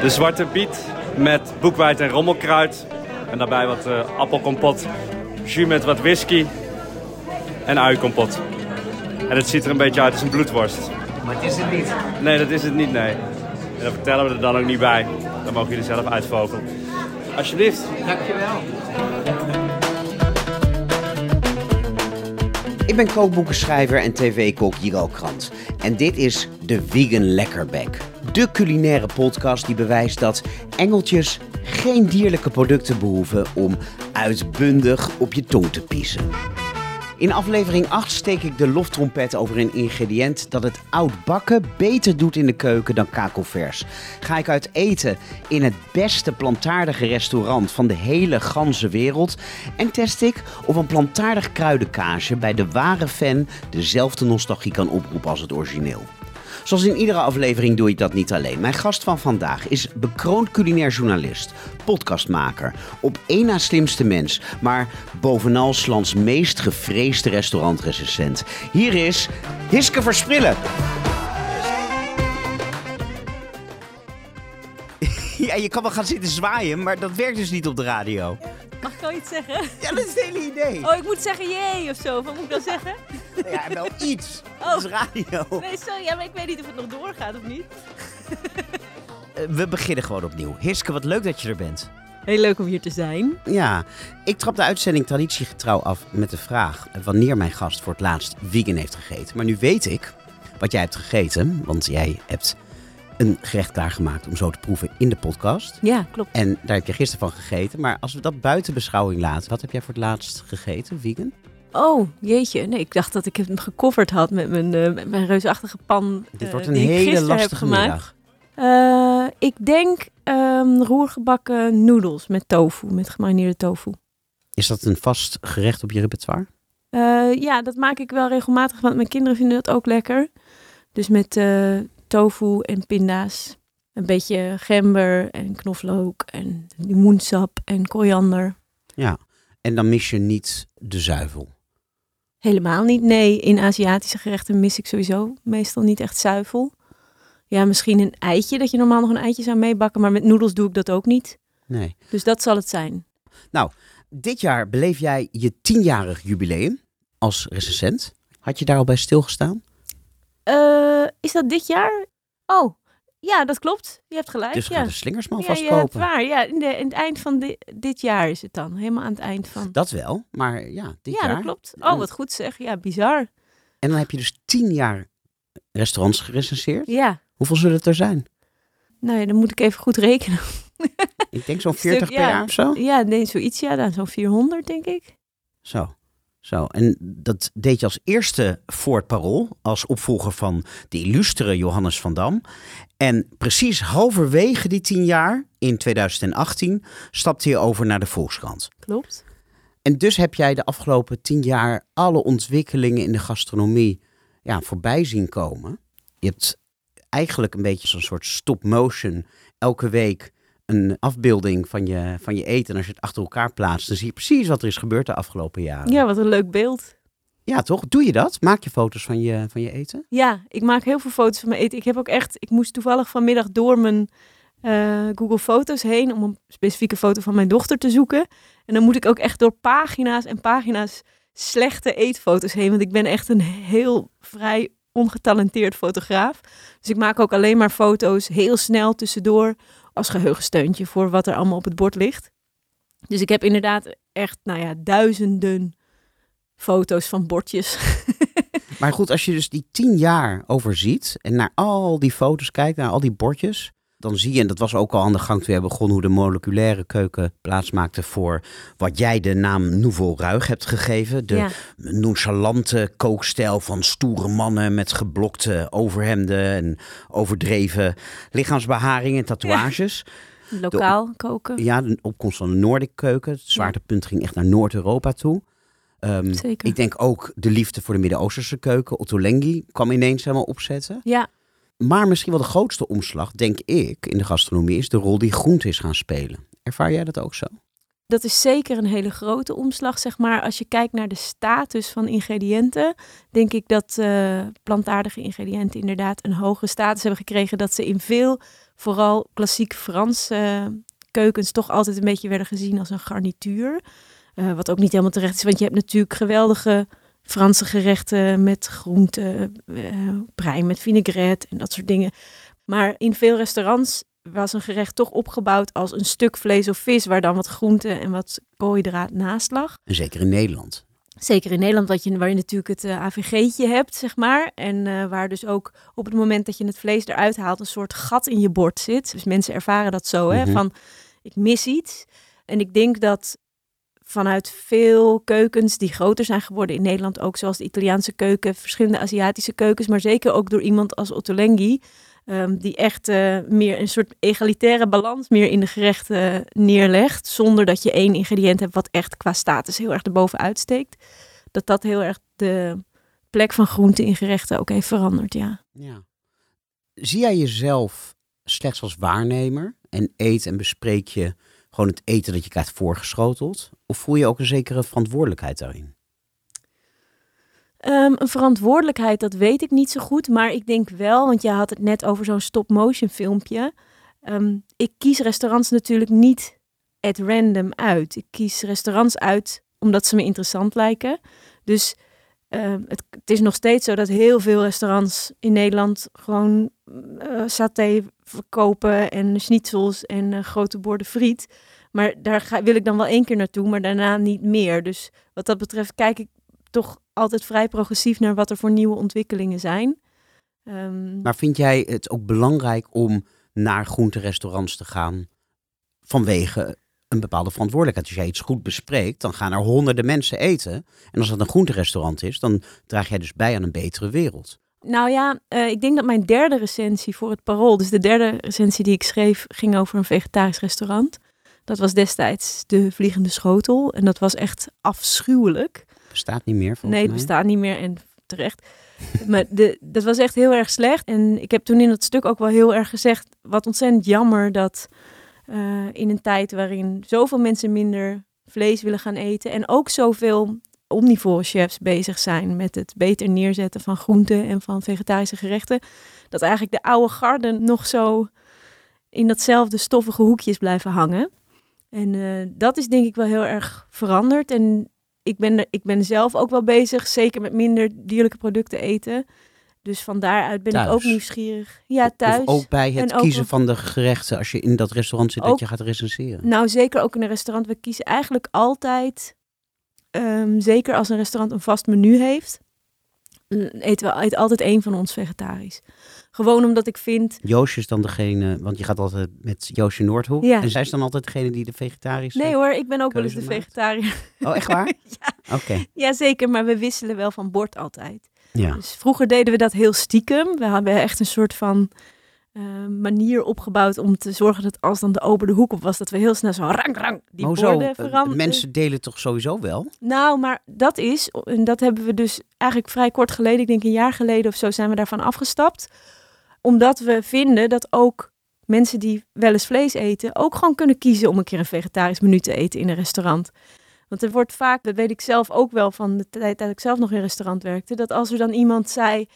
De zwarte biet met boekweit en rommelkruid. En daarbij wat uh, appelkompot, jus met wat whisky en uienkompot. En het ziet er een beetje uit als een bloedworst. Maar het is het niet. Nee, dat is het niet, nee. En dat vertellen we er dan ook niet bij. Dan mogen jullie zelf uitvogelen. Alsjeblieft. Dankjewel. Ben kookboekenschrijver en tv-kok Jiro Krant. En dit is de Vegan Lekkerbek. De culinaire podcast die bewijst dat engeltjes geen dierlijke producten behoeven om uitbundig op je tong te piezen. In aflevering 8 steek ik de loftrompet over een ingrediënt dat het oud bakken beter doet in de keuken dan kakelvers. Ga ik uit eten in het beste plantaardige restaurant van de hele ganse wereld en test ik of een plantaardig kruidenkaasje bij de ware fan dezelfde nostalgie kan oproepen als het origineel. Zoals in iedere aflevering doe ik dat niet alleen. Mijn gast van vandaag is bekroond culinair journalist, podcastmaker, op één na slimste mens, maar bovenal Slans meest gevreesde restaurantrecensent. Hier is Hiske Versprillen. Ja, je kan wel gaan zitten zwaaien, maar dat werkt dus niet op de radio. Mag ik al iets zeggen? Ja, dat is het hele idee. Oh, ik moet zeggen jee of zo. Wat moet ik dan zeggen? Ja, wel iets. Oh. Dat is radio. Nee, sorry. Ja, maar ik weet niet of het nog doorgaat of niet. Eh, We beginnen gewoon opnieuw. Hiske, wat leuk dat je er bent. Heel leuk om hier te zijn. Ja, ik trap de uitzending traditiegetrouw af met de vraag wanneer mijn gast voor het laatst vegan heeft gegeten. Maar nu weet ik wat jij hebt gegeten, want jij hebt een gerecht klaargemaakt om zo te proeven in de podcast. Ja, klopt. En daar heb je gisteren van gegeten. Maar als we dat buiten beschouwing laten, wat heb jij voor het laatst gegeten, vegan? Oh, jeetje. Nee, ik dacht dat ik hem gecoverd had met mijn, eh, met mijn reusachtige pan. Dit eh, wordt een hele lastige gemaakt. middag. Eh, ik denk ehm, roergebakken noedels met tofu, met gemarineerde tofu. Is dat een vast gerecht op je repertoire? Ja, dat maak ik wel regelmatig, want mijn kinderen vinden dat ook lekker. Dus met tofu en pinda's. Een beetje gember en knoflook en limoensap en koriander. Ja. En dan mis je niet de zuivel. Helemaal niet. Nee, in Aziatische gerechten mis ik sowieso meestal niet echt zuivel. Ja, misschien een eitje, dat je normaal nog een eitje zou meebakken. Maar met noedels doe ik dat ook niet. Nee. Dus dat zal het zijn. Dit jaar beleef jij je tienjarig jubileum als recensent. Had je daar al bij stilgestaan? Eh, is dat dit jaar? Oh, ja, dat klopt. Je hebt gelijk. Dus ja. de slingers maar Ja, alvast ja, waar. Ja, in, de, in het eind van di- dit jaar is het dan. Helemaal aan het eind van. Dat wel, maar ja, dit ja, jaar. dat klopt. Oh, wat goed zeg. Ja, bizar. En dan heb je dus tien jaar restaurants gerecenseerd. Ja. Hoeveel zullen het er zijn? Nou ja, dan moet ik even goed rekenen. Ik denk zo'n Stuk, 40 per ja. jaar of zo. Ja, nee, zoiets. Ja, dan zo'n 400, denk ik. Zo. Zo, en dat deed je als eerste voor het Parool, als opvolger van de illustere Johannes van Dam. En precies halverwege die tien jaar, in 2018, stapte je over naar de Volkskrant. Klopt. En dus heb jij de afgelopen tien jaar alle ontwikkelingen in de gastronomie ja, voorbij zien komen. Je hebt eigenlijk een beetje zo'n soort stop-motion elke week een afbeelding van je, van je eten. En als je het achter elkaar plaatst, dan zie je precies wat er is gebeurd de afgelopen jaren. Ja, wat een leuk beeld. Ja, toch? Doe je dat? Maak je foto's van je, van je eten? Ja, ik maak heel veel foto's van mijn eten. Ik heb ook echt, ik moest toevallig vanmiddag door mijn eh, Google Foto's heen om een specifieke foto van mijn dochter te zoeken. En dan moet ik ook echt door pagina's en pagina's slechte eetfoto's heen. Want ik ben echt een heel vrij ongetalenteerd fotograaf. Dus ik maak ook alleen maar foto's heel snel tussendoor als geheugensteuntje voor wat er allemaal op het bord ligt. Dus ik heb inderdaad echt, nou ja, duizenden foto's van bordjes. Maar goed, als je dus die tien jaar overziet en naar al die foto's kijkt, naar al die bordjes, dan zie je, en dat was ook al aan de gang toen we begonnen, hoe de moleculaire keuken plaatsmaakte voor wat jij de naam Nouveau Ruig hebt gegeven. De ja. nonchalante kookstijl van stoere mannen met geblokte overhemden en overdreven lichaamsbeharing en tatoeages. Lokaal koken. Ja, de opkomst van de Noordic keuken. Het zwaartepunt ging echt naar Noord-Europa toe. Ehm, Zeker. ik denk ook de liefde voor de Midden-Oosterse keuken. Otto Lengi kwam ineens helemaal opzetten. Ja, Maar misschien wel de grootste omslag, denk ik, in de gastronomie... is de rol die groente is gaan spelen. Ervaar jij dat ook zo? Dat is zeker een hele grote omslag, zeg maar. Als je kijkt naar de status van ingrediënten, denk ik dat uh, plantaardige ingrediënten inderdaad een hogere status hebben gekregen. Dat ze in veel, vooral klassiek Franse uh, keukens, toch altijd een beetje werden gezien als een garnituur. Uh, wat ook niet helemaal terecht is, want je hebt natuurlijk geweldige Franse gerechten met groenten, brein met vinaigrette en dat soort dingen. Maar in veel restaurants was een gerecht toch opgebouwd als een stuk vlees of vis, waar dan wat groente en wat koolhydraat naast lag. En zeker in Nederland. Zeker in Nederland, wat je, waar je natuurlijk het uh, AVG'tje hebt, zeg maar. En uh, waar dus ook op het moment dat je het vlees eruit haalt, een soort gat in je bord zit. Dus mensen ervaren dat zo, hè, Mhm. van ik mis iets. En ik denk dat vanuit veel keukens die groter zijn geworden in Nederland, ook zoals de Italiaanse keuken, verschillende Aziatische keukens, maar zeker ook door iemand als Ottolenghi, um, die echt uh, meer een soort egalitaire balans meer in de gerechten neerlegt, zonder dat je één ingrediënt hebt wat echt qua status heel erg erboven uitsteekt. Dat dat heel erg de plek van groenten in gerechten ook heeft veranderd, ja. ja. Zie jij jezelf slechts als waarnemer en eet en bespreek je gewoon het eten dat je krijgt voorgeschoteld? Of voel je ook een zekere verantwoordelijkheid daarin? Um, een verantwoordelijkheid, dat weet ik niet zo goed. Maar ik denk wel, want je had het net over zo'n stop-motion filmpje. Um, ik kies restaurants natuurlijk niet at random uit. Ik kies restaurants uit omdat ze me interessant lijken. Dus het, het, is nog steeds zo dat heel veel restaurants in Nederland gewoon uh, saté verkopen en schnitzels en uh, grote borden friet. Maar daar ga, wil ik dan wel één keer naartoe, maar daarna niet meer. Dus wat dat betreft kijk ik toch altijd vrij progressief naar wat er voor nieuwe ontwikkelingen zijn. Um, maar vind jij het ook belangrijk om naar groenterestaurants te gaan vanwege een bepaalde verantwoordelijkheid? Als jij iets goed bespreekt, dan gaan er honderden mensen eten. En als het een groenterestaurant is, dan draag jij dus bij aan een betere wereld. Nou ja, uh, ik denk dat mijn derde recensie voor het Parool, dus de derde recensie die ik schreef, ging over een vegetarisch restaurant. Dat was destijds de Vliegende Schotel en dat was echt afschuwelijk bestaat niet meer. Nee, het mij. bestaat niet meer en terecht. maar de, dat was echt heel erg slecht. En ik heb toen in dat stuk ook wel heel erg gezegd, wat ontzettend jammer dat uh, in een tijd waarin zoveel mensen minder vlees willen gaan eten en ook zoveel omnivore chefs bezig zijn met het beter neerzetten van groenten en van vegetarische gerechten, dat eigenlijk de oude garden nog zo in datzelfde stoffige hoekjes blijven hangen. En uh, dat is denk ik wel heel erg veranderd. En ik ben, ik ben zelf ook wel bezig, zeker met minder dierlijke producten eten. Dus van daaruit ben thuis. ik ook nieuwsgierig. Ja, thuis. Of ook bij het en kiezen ook, van de gerechten als je in dat restaurant zit ook, dat je gaat recenseren. Nou, zeker ook in een restaurant. We kiezen eigenlijk altijd, um, zeker als een restaurant een vast menu heeft, eten we eet altijd één van ons vegetarisch. Gewoon omdat ik vind... Joosje is dan degene, want je gaat altijd met Joosje Noordhoek. Ja. En zij is dan altijd degene die de vegetarische... Nee hoor, ik ben ook wel eens de vegetariër. Oh, echt waar? ja. Oké. Okay. ja, zeker. Maar we wisselen wel van bord altijd. Ja. Dus vroeger deden we dat heel stiekem. We hadden echt een soort van uh, manier opgebouwd om te zorgen dat als dan de open de hoek op was, dat we heel snel zo rang rang die borden zo, veranderen. Mensen delen toch sowieso wel? Nou, maar dat is, en dat hebben we dus eigenlijk vrij kort geleden, ik denk een jaar geleden of zo, zijn we daarvan afgestapt. Omdat we vinden dat ook mensen die wel eens vlees eten, ook gewoon kunnen kiezen om een keer een vegetarisch menu te eten in een restaurant. Want er wordt vaak, dat weet ik zelf ook wel van de tijd dat ik zelf nog in een restaurant werkte, dat als er dan iemand zei,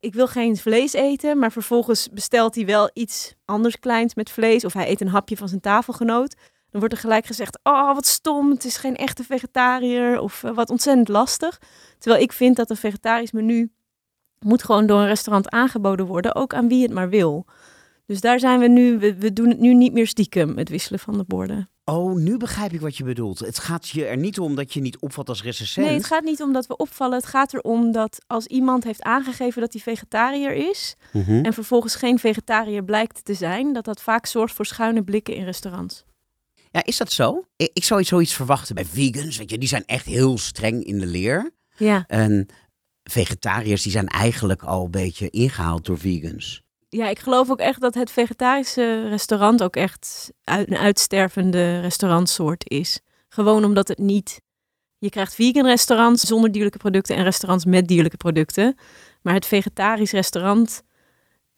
ik wil geen vlees eten, maar vervolgens bestelt hij wel iets anders kleins met vlees, of hij eet een hapje van zijn tafelgenoot, dan wordt er gelijk gezegd, oh wat stom, het is geen echte vegetariër, of uh, wat ontzettend lastig. Terwijl ik vind dat een vegetarisch menu moet gewoon door een restaurant aangeboden worden, ook aan wie het maar wil. Dus daar zijn we nu, we, we doen het nu niet meer stiekem, het wisselen van de borden. Oh, nu begrijp ik wat je bedoelt. Het gaat je er niet om dat je niet opvalt als recensent. Nee, het gaat niet om dat we opvallen. Het gaat erom dat als iemand heeft aangegeven dat hij vegetariër is... Mm -hmm. en vervolgens geen vegetariër blijkt te zijn... dat dat vaak zorgt voor schuine blikken in restaurants. Ja, is dat zo? Ik, ik zou zoiets verwachten bij vegans. Weet je, die zijn echt heel streng in de leer. Ja. En vegetariërs die zijn eigenlijk al een beetje ingehaald door vegans. Ja, ik geloof ook echt dat het vegetarische restaurant ook echt een uitstervende restaurantsoort is. Gewoon omdat het niet... Je krijgt vegan restaurants zonder dierlijke producten en restaurants met dierlijke producten. Maar het vegetarisch restaurant,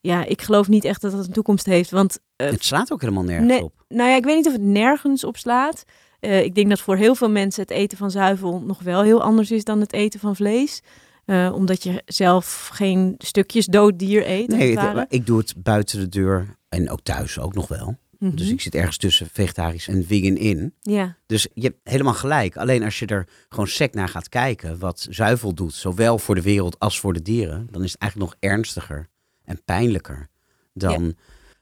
ja, ik geloof niet echt dat dat een toekomst heeft. Want, uh, het slaat ook helemaal nergens nee, op. Nou ja, ik weet niet of het nergens op slaat. Eh, ik denk dat voor heel veel mensen het eten van zuivel nog wel heel anders is dan het eten van vlees. Eh, omdat je zelf geen stukjes dood dier eet. Nee, ik doe het buiten de deur en ook thuis ook nog wel. Mhm. Dus ik zit ergens tussen vegetarisch en vegan in. Ja, Dus je hebt helemaal gelijk. Alleen als je er gewoon sec naar gaat kijken, wat zuivel doet, zowel voor de wereld als voor de dieren, dan is het eigenlijk nog ernstiger en pijnlijker dan.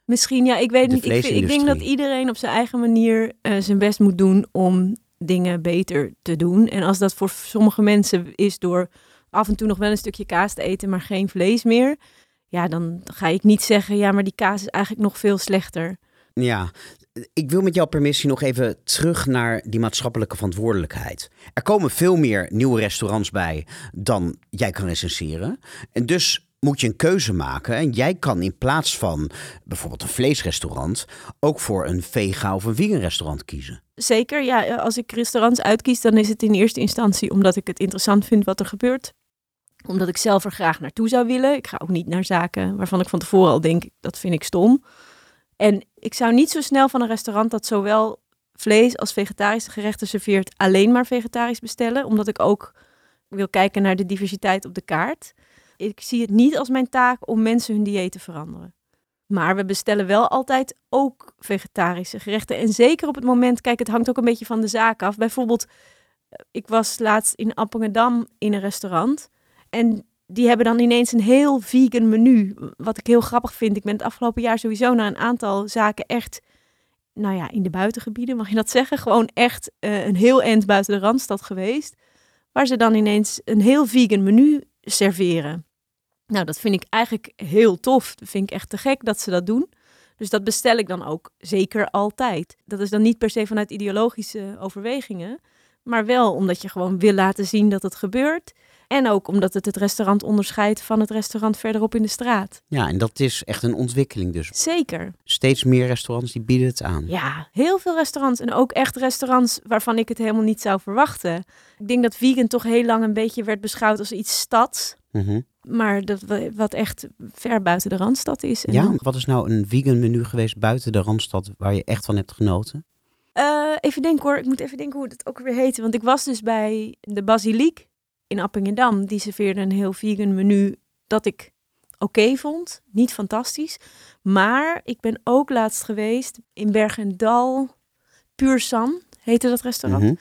misschien. Ja, ik weet niet. Ik, ik denk dat iedereen op zijn eigen manier eh, zijn best moet doen om dingen beter te doen. En als dat voor sommige mensen is door af en toe nog wel een stukje kaas te eten, maar geen vlees meer. Ja, dan ga ik niet zeggen, ja, maar die kaas is eigenlijk nog veel slechter. Ja, ik wil met jouw permissie nog even terug naar die maatschappelijke verantwoordelijkheid. Er komen veel meer nieuwe restaurants bij dan jij kan recenseren. En dus moet je een keuze maken. En jij kan in plaats van bijvoorbeeld een vleesrestaurant ook voor een vega of een vegan restaurant kiezen. Zeker, ja, als ik restaurants uitkies, dan is het in eerste instantie omdat ik het interessant vind wat er gebeurt. Omdat ik zelf er graag naartoe zou willen. Ik ga ook niet naar zaken waarvan ik van tevoren al denk, dat vind ik stom. En ik zou niet zo snel van een restaurant dat zowel vlees als vegetarische gerechten serveert, alleen maar vegetarisch bestellen. Omdat ik ook wil kijken naar de diversiteit op de kaart. Ik zie het niet als mijn taak om mensen hun dieet te veranderen. Maar we bestellen wel altijd ook vegetarische gerechten. En zeker op het moment, kijk, het hangt ook een beetje van de zaak af. Bijvoorbeeld, ik was laatst in Appingedam in een restaurant. En die hebben dan ineens een heel vegan menu. Wat ik heel grappig vind. Ik ben het afgelopen jaar sowieso naar een aantal zaken echt, nou ja, in de buitengebieden, mag je dat zeggen? Gewoon echt eh, een heel eind buiten de Randstad geweest. Waar ze dan ineens een heel vegan menu serveren. Nou, dat vind ik eigenlijk heel tof. Dat vind ik echt te gek dat ze dat doen. Dus dat bestel ik dan ook zeker altijd. Dat is dan niet per se vanuit ideologische overwegingen, maar wel omdat je gewoon wil laten zien dat het gebeurt. En ook omdat het het restaurant onderscheidt van het restaurant verderop in de straat. Ja, en dat is echt een ontwikkeling dus. Zeker. Steeds meer restaurants die bieden het aan. Ja, heel veel restaurants. En ook echt restaurants waarvan ik het helemaal niet zou verwachten. Ik denk dat vegan toch heel lang een beetje werd beschouwd als iets stads. Mhm. Maar dat, wa- wat echt ver buiten de Randstad is. En Ja, dan- wat is nou een vegan menu geweest buiten de Randstad waar je echt van hebt genoten? Eh, even denken hoor, ik moet even denken hoe het ook weer heette. Want ik was dus bij de Basiliek in Appingedam. Die serveerde een heel vegan menu dat ik oké vond. Niet fantastisch. Maar ik ben ook laatst geweest in Bergendal. Puur San heette dat restaurant. Mhm.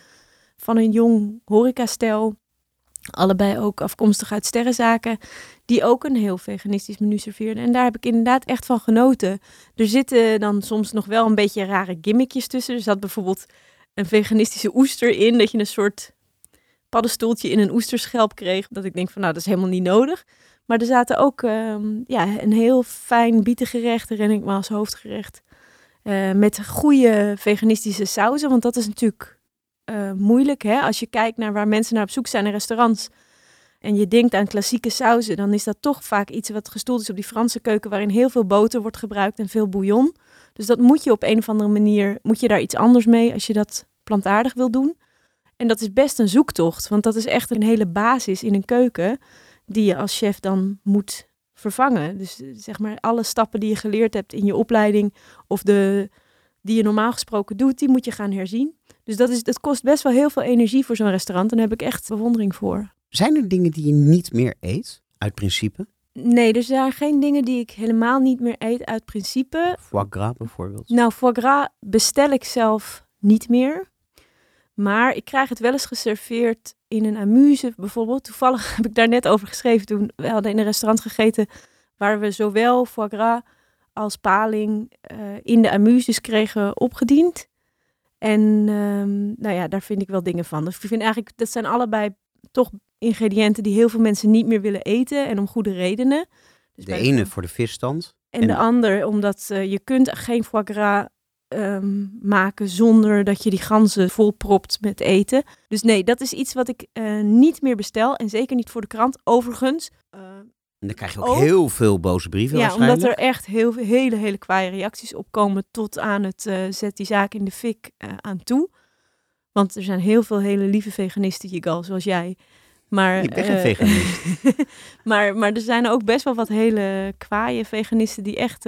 Van een jong horecastel. Allebei ook afkomstig uit sterrenzaken. Die ook een heel veganistisch menu serveerden. En daar heb ik inderdaad echt van genoten. Er zitten dan soms nog wel een beetje rare gimmickjes tussen. Er zat bijvoorbeeld een veganistische oester in. Dat je een soort paddenstoeltje in een oesterschelp kreeg. Dat ik denk van nou, dat is helemaal niet nodig. Maar er zaten ook ehm, ja, een heel fijn bietengerecht. herinner ik me als hoofdgerecht. eh, met goede veganistische sauzen. Want dat is natuurlijk eh, moeilijk. Hè? Als je kijkt naar waar mensen naar op zoek zijn in restaurants. En je denkt aan klassieke sauzen. Dan is dat toch vaak iets wat gestoeld is op die Franse keuken. Waarin heel veel boter wordt gebruikt en veel bouillon. Dus dat moet je op een of andere manier. Moet je daar iets anders mee als je dat plantaardig wil doen. En dat is best een zoektocht. Want dat is echt een hele basis in een keuken. Die je als chef dan moet vervangen. Dus eh, zeg maar alle stappen die je geleerd hebt in je opleiding. Of de, die je normaal gesproken doet. Die moet je gaan herzien. Dus dat, is, dat kost best wel heel veel energie voor zo'n restaurant. En daar heb ik echt bewondering voor. Zijn er dingen die je niet meer eet, uit principe? Nee, er zijn geen dingen die ik helemaal niet meer eet uit principe. Foie gras bijvoorbeeld. Nou, foie gras bestel ik zelf niet meer. Maar ik krijg het wel eens geserveerd in een amuse bijvoorbeeld. Toevallig heb ik daar net over geschreven toen we hadden in een restaurant gegeten... waar we zowel foie gras als paling eh, in de amuses kregen opgediend. En ehm, nou ja, daar vind ik wel dingen van. Dus ik vind eigenlijk, dat zijn allebei toch ingrediënten die heel veel mensen niet meer willen eten. En om goede redenen. Dus De ene voor de visstand. en, En- de ander, omdat eh, je kunt geen foie gras ehm, maken zonder dat je die ganzen volpropt met eten. Dus nee, dat is iets wat ik eh, niet meer bestel. En zeker niet voor de krant. Overigens, eh, En dan krijg je ook Ook- heel veel boze brieven ja, omdat er echt heel, veel- hele, hele kwaaie reacties op komen tot aan het eh, zet die zaak in de fik aan toe. Want er zijn heel veel hele lieve veganisten, Jigal, zoals jij. Maar, Ik ben geen veganist. maar, maar er zijn ook best wel wat hele kwaaie veganisten die echt,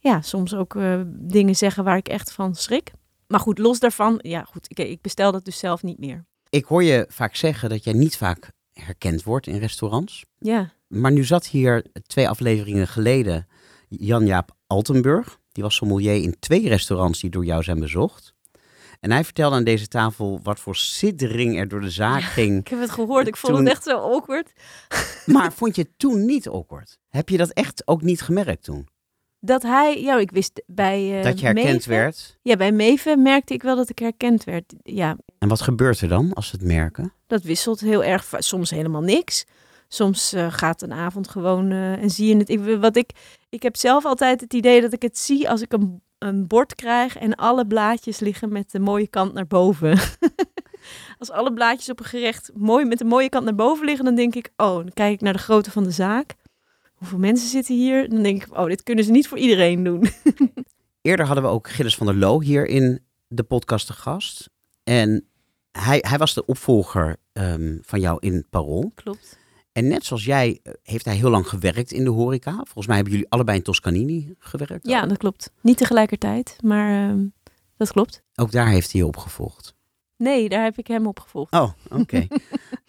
ja, soms ook eh, dingen zeggen waar ik echt van schrik. maar goed, los daarvan, ja goed, ik, ik bestel dat dus zelf niet meer. Ik hoor je vaak zeggen dat jij niet vaak herkend wordt in restaurants. Ja, Maar nu zat hier twee afleveringen geleden Jan-Jaap Altenburg. Die was sommelier in twee restaurants die door jou zijn bezocht. En hij vertelde aan deze tafel wat voor siddering er door de zaak ging. ik heb het gehoord. Ik vond Toen- het echt zo awkward. Maar vond je het toen niet awkward? Heb je dat echt ook niet gemerkt toen? Dat hij, ja, ik wist bij eh dat je herkend werd? Ja, bij Meven merkte ik wel dat ik herkend werd. Ja, En wat gebeurt er dan als ze het merken? dat wisselt heel erg. Soms helemaal niks. Soms eh, gaat een avond gewoon eh, en zie je het. Ik, wat ik, ik heb zelf altijd het idee dat ik het zie als ik een, een bord krijg en alle blaadjes liggen met de mooie kant naar boven. als alle blaadjes op een gerecht mooi met de mooie kant naar boven liggen, dan denk ik, oh, dan kijk ik naar de grootte van de zaak. Hoeveel mensen zitten hier? Dan denk ik, oh, dit kunnen ze niet voor iedereen doen. Eerder hadden we ook Gilles van der Loo hier in de podcast te gast. En hij, hij was de opvolger ehm, van jou in Parool. Klopt. En net zoals jij eh, heeft hij heel lang gewerkt in de horeca. Volgens mij hebben jullie allebei in Toscanini gewerkt. Ja, dat klopt. Niet tegelijkertijd, maar ehm, dat klopt. Ook daar heeft hij je opgevolgd. Nee, daar heb ik hem op gevolgd. Oh, oké.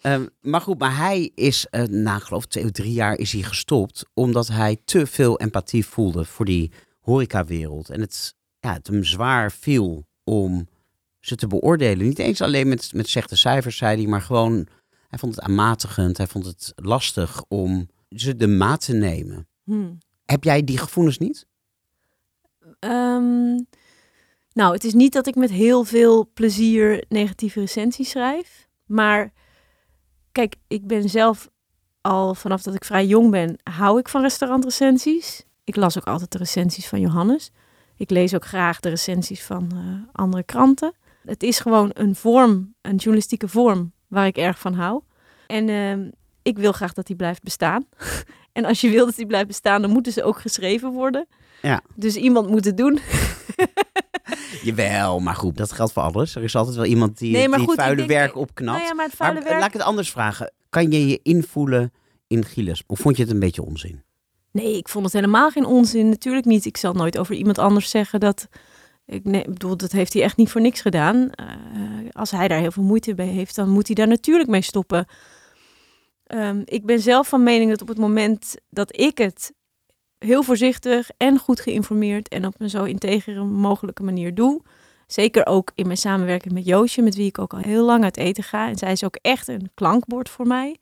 Ehm, maar goed, maar hij is eh, na geloof ik twee of drie jaar is hij gestopt. Omdat hij te veel empathie voelde voor die horecawereld. En het, ja, het hem zwaar viel om ze te beoordelen. Niet eens alleen met, met slechte cijfers, zei hij, maar gewoon... Hij vond het aanmatigend, hij vond het lastig om ze de maat te nemen. Hmm. Heb jij die gevoelens niet? Ehm, nou, het is niet dat ik met heel veel plezier negatieve recensies schrijf. Maar kijk, ik ben zelf al vanaf dat ik vrij jong ben, hou ik van restaurantrecensies. Ik las ook altijd de recensies van Johannes. Ik lees ook graag de recensies van eh, andere kranten. Het is gewoon een vorm, een journalistieke vorm waar ik erg van hou. En ehm, ik wil graag dat die blijft bestaan. en als je wil dat die blijft bestaan, dan moeten ze ook geschreven worden. Ja. Dus iemand moet het doen. Jawel, maar goed, dat geldt voor alles. Er is altijd wel iemand die, Nee, maar die goed, het vuile denk- werk opknapt. Nou ja, maar het maar vuile werk... laat ik het anders vragen. Kan je je invoelen in Gilles? Of vond je het een beetje onzin? Nee, ik vond het helemaal geen onzin. Natuurlijk niet. Ik zal nooit over iemand anders zeggen dat... Ik nee, ik bedoel, dat heeft hij echt niet voor niks gedaan. Eh, als hij daar heel veel moeite bij heeft, dan moet hij daar natuurlijk mee stoppen. Ehm, ik ben zelf van mening dat op het moment dat ik het heel voorzichtig en goed geïnformeerd en op een zo integere mogelijke manier doe. Zeker ook in mijn samenwerking met Joosje, met wie ik ook al heel lang uit eten ga. En zij is ook echt een klankbord voor mij.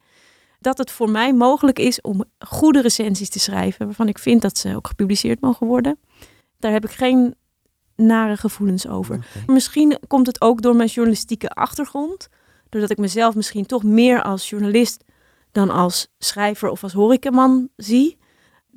Dat het voor mij mogelijk is om goede recensies te schrijven, waarvan ik vind dat ze ook gepubliceerd mogen worden. Daar heb ik geen nare gevoelens over. Misschien komt het ook door mijn journalistieke achtergrond. Doordat ik mezelf misschien toch meer als journalist dan als schrijver of als horecaman zie.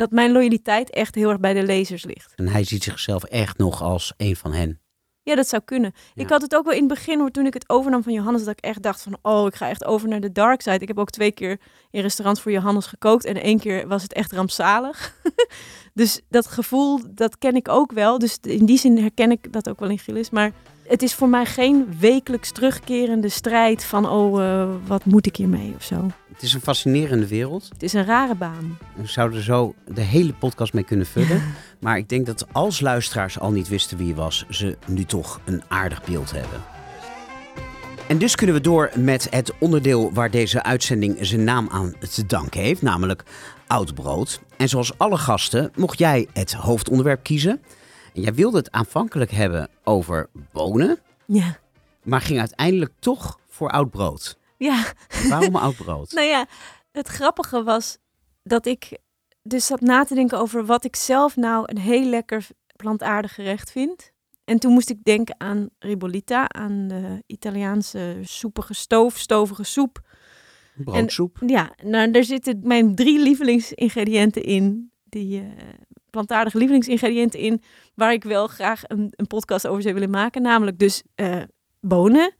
Dat mijn loyaliteit echt heel erg bij de lezers ligt. En hij ziet zichzelf echt nog als een van hen. Ja, dat zou kunnen. Ja. Ik had het ook wel in het begin, hoor, toen ik het overnam van Johannes, dat ik echt dacht van, oh, ik ga echt over naar de dark side. Ik heb ook twee keer in restaurants voor Johannes gekookt en één keer was het echt rampzalig. dus dat gevoel, dat ken ik ook wel. Dus in die zin herken ik dat ook wel in Gilles. Maar het is voor mij geen wekelijks terugkerende strijd van, oh, eh, wat moet ik hiermee of zo. Het is een fascinerende wereld. Het is een rare baan. We zouden er zo de hele podcast mee kunnen vullen. Maar ik denk dat als luisteraars al niet wisten wie je was, ze nu toch een aardig beeld hebben. En dus kunnen we door met het onderdeel waar deze uitzending zijn naam aan te danken heeft, namelijk oud brood. En zoals alle gasten mocht jij het hoofdonderwerp kiezen. En jij wilde het aanvankelijk hebben over bonen, Ja. maar ging uiteindelijk toch voor oud brood. Ja, Waarom oud brood? Nou ja, het grappige was dat ik dus zat na te denken over wat ik zelf nou een heel lekker plantaardig gerecht vind. En toen moest ik denken aan ribollita, aan de Italiaanse soepige stoof, stovige soep. Broodsoep. Ja, nou, daar zitten mijn drie lievelingsingrediënten in. Die eh, plantaardige lievelingsingrediënten in. Waar ik wel graag een, een podcast over zou willen maken. Namelijk dus eh, bonen.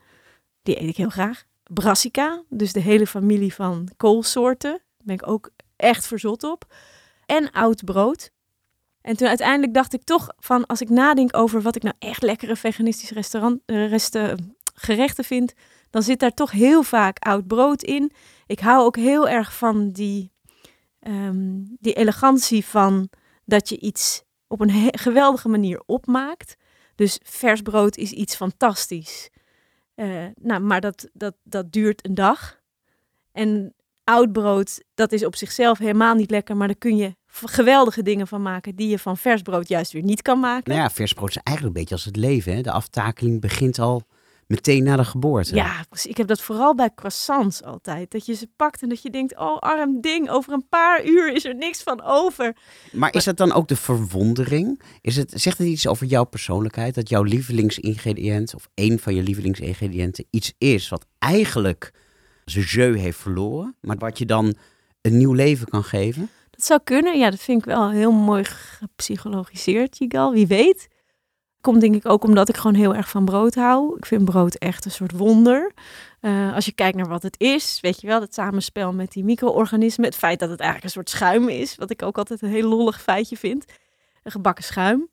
Die eet ik heel graag. Brassica, dus de hele familie van koolsoorten. Daar ben ik ook echt verzot op. En oud brood. En toen uiteindelijk dacht ik toch van... als ik nadenk over wat ik nou echt lekkere veganistische restaurant, eh, resten, gerechten vind... dan zit daar toch heel vaak oud brood in. Ik hou ook heel erg van die, ehm, die elegantie van dat je iets op een geweldige manier opmaakt. Dus vers brood is iets fantastisch. Eh, nou, maar dat, dat, dat duurt een dag. En oud brood, dat is op zichzelf helemaal niet lekker, maar daar kun je geweldige dingen van maken die je van vers brood juist weer niet kan maken. Nou ja, vers brood is eigenlijk een beetje als het leven. Hè? De aftakeling begint al meteen na de geboorte. Ja, precies. ik heb dat vooral bij croissants altijd. Dat je ze pakt en dat je denkt, oh arm ding, over een paar uur is er niks van over. Maar is dat dan ook de verwondering? Is het, zegt het iets over jouw persoonlijkheid? Dat jouw lievelingsingrediënt, of één van je lievelingsingrediënten, iets is wat eigenlijk zijn jeu heeft verloren, maar wat je dan een nieuw leven kan geven? Dat zou kunnen. Ja, dat vind ik wel heel mooi gepsychologiseerd, Jigal. Wie weet. Komt denk ik ook omdat ik gewoon heel erg van brood hou. Ik vind brood echt een soort wonder. Eh, als je kijkt naar wat het is, weet je wel, het samenspel met die micro-organismen. Het feit dat het eigenlijk een soort schuim is, wat ik ook altijd een heel lollig feitje vind. Een gebakken schuim.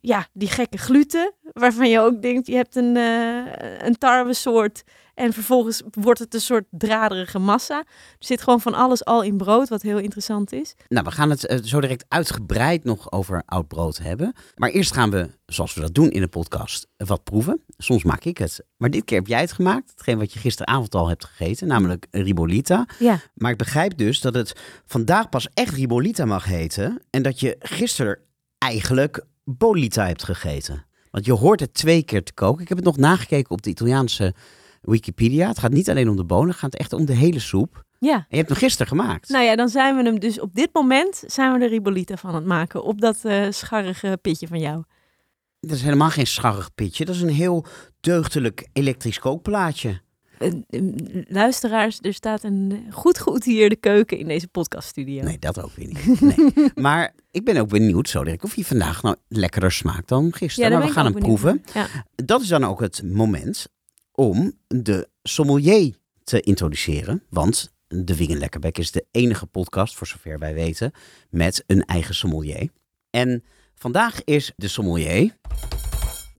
Ja, die gekke gluten, waarvan je ook denkt, je hebt een, eh een tarwesoort en vervolgens wordt het een soort draderige massa. Er zit gewoon van alles al in brood, wat heel interessant is. Nou, we gaan het eh, zo direct uitgebreid nog over oud brood hebben. Maar eerst gaan we, zoals we dat doen in de podcast, wat proeven. Soms maak ik het. Maar dit keer heb jij het gemaakt. Hetgeen wat je gisteravond al hebt gegeten, namelijk ribolita. Ja, Maar ik begrijp dus dat het vandaag pas echt ribolita mag heten. En dat je gisteren eigenlijk bolita hebt gegeten. Want je hoort het twee keer te koken. Ik heb het nog nagekeken op de Italiaanse Wikipedia. Het gaat niet alleen om de bonen, het gaat echt om de hele soep. ja. En je hebt hem gisteren gemaakt. Nou ja, dan zijn we hem dus op dit moment zijn we de ribolita van het maken op dat eh, scharrige pitje van jou. Dat is helemaal geen scharrig pitje. Dat is een heel deugdelijk elektrisch kookplaatje. Eh, eh, luisteraars, er staat een goed geoutilleerde keuken in deze podcaststudio. Nee, dat ook weer niet. Nee. maar ik ben ook benieuwd zo direct of hij vandaag nou lekkerder smaakt dan gisteren. daar maar we ben gaan hem benieuwd proeven. Ja. Dat is dan ook het moment om de sommelier te introduceren. Want de Wingen Lekkerbek is de enige podcast, voor zover wij weten, met een eigen sommelier. En vandaag is de sommelier...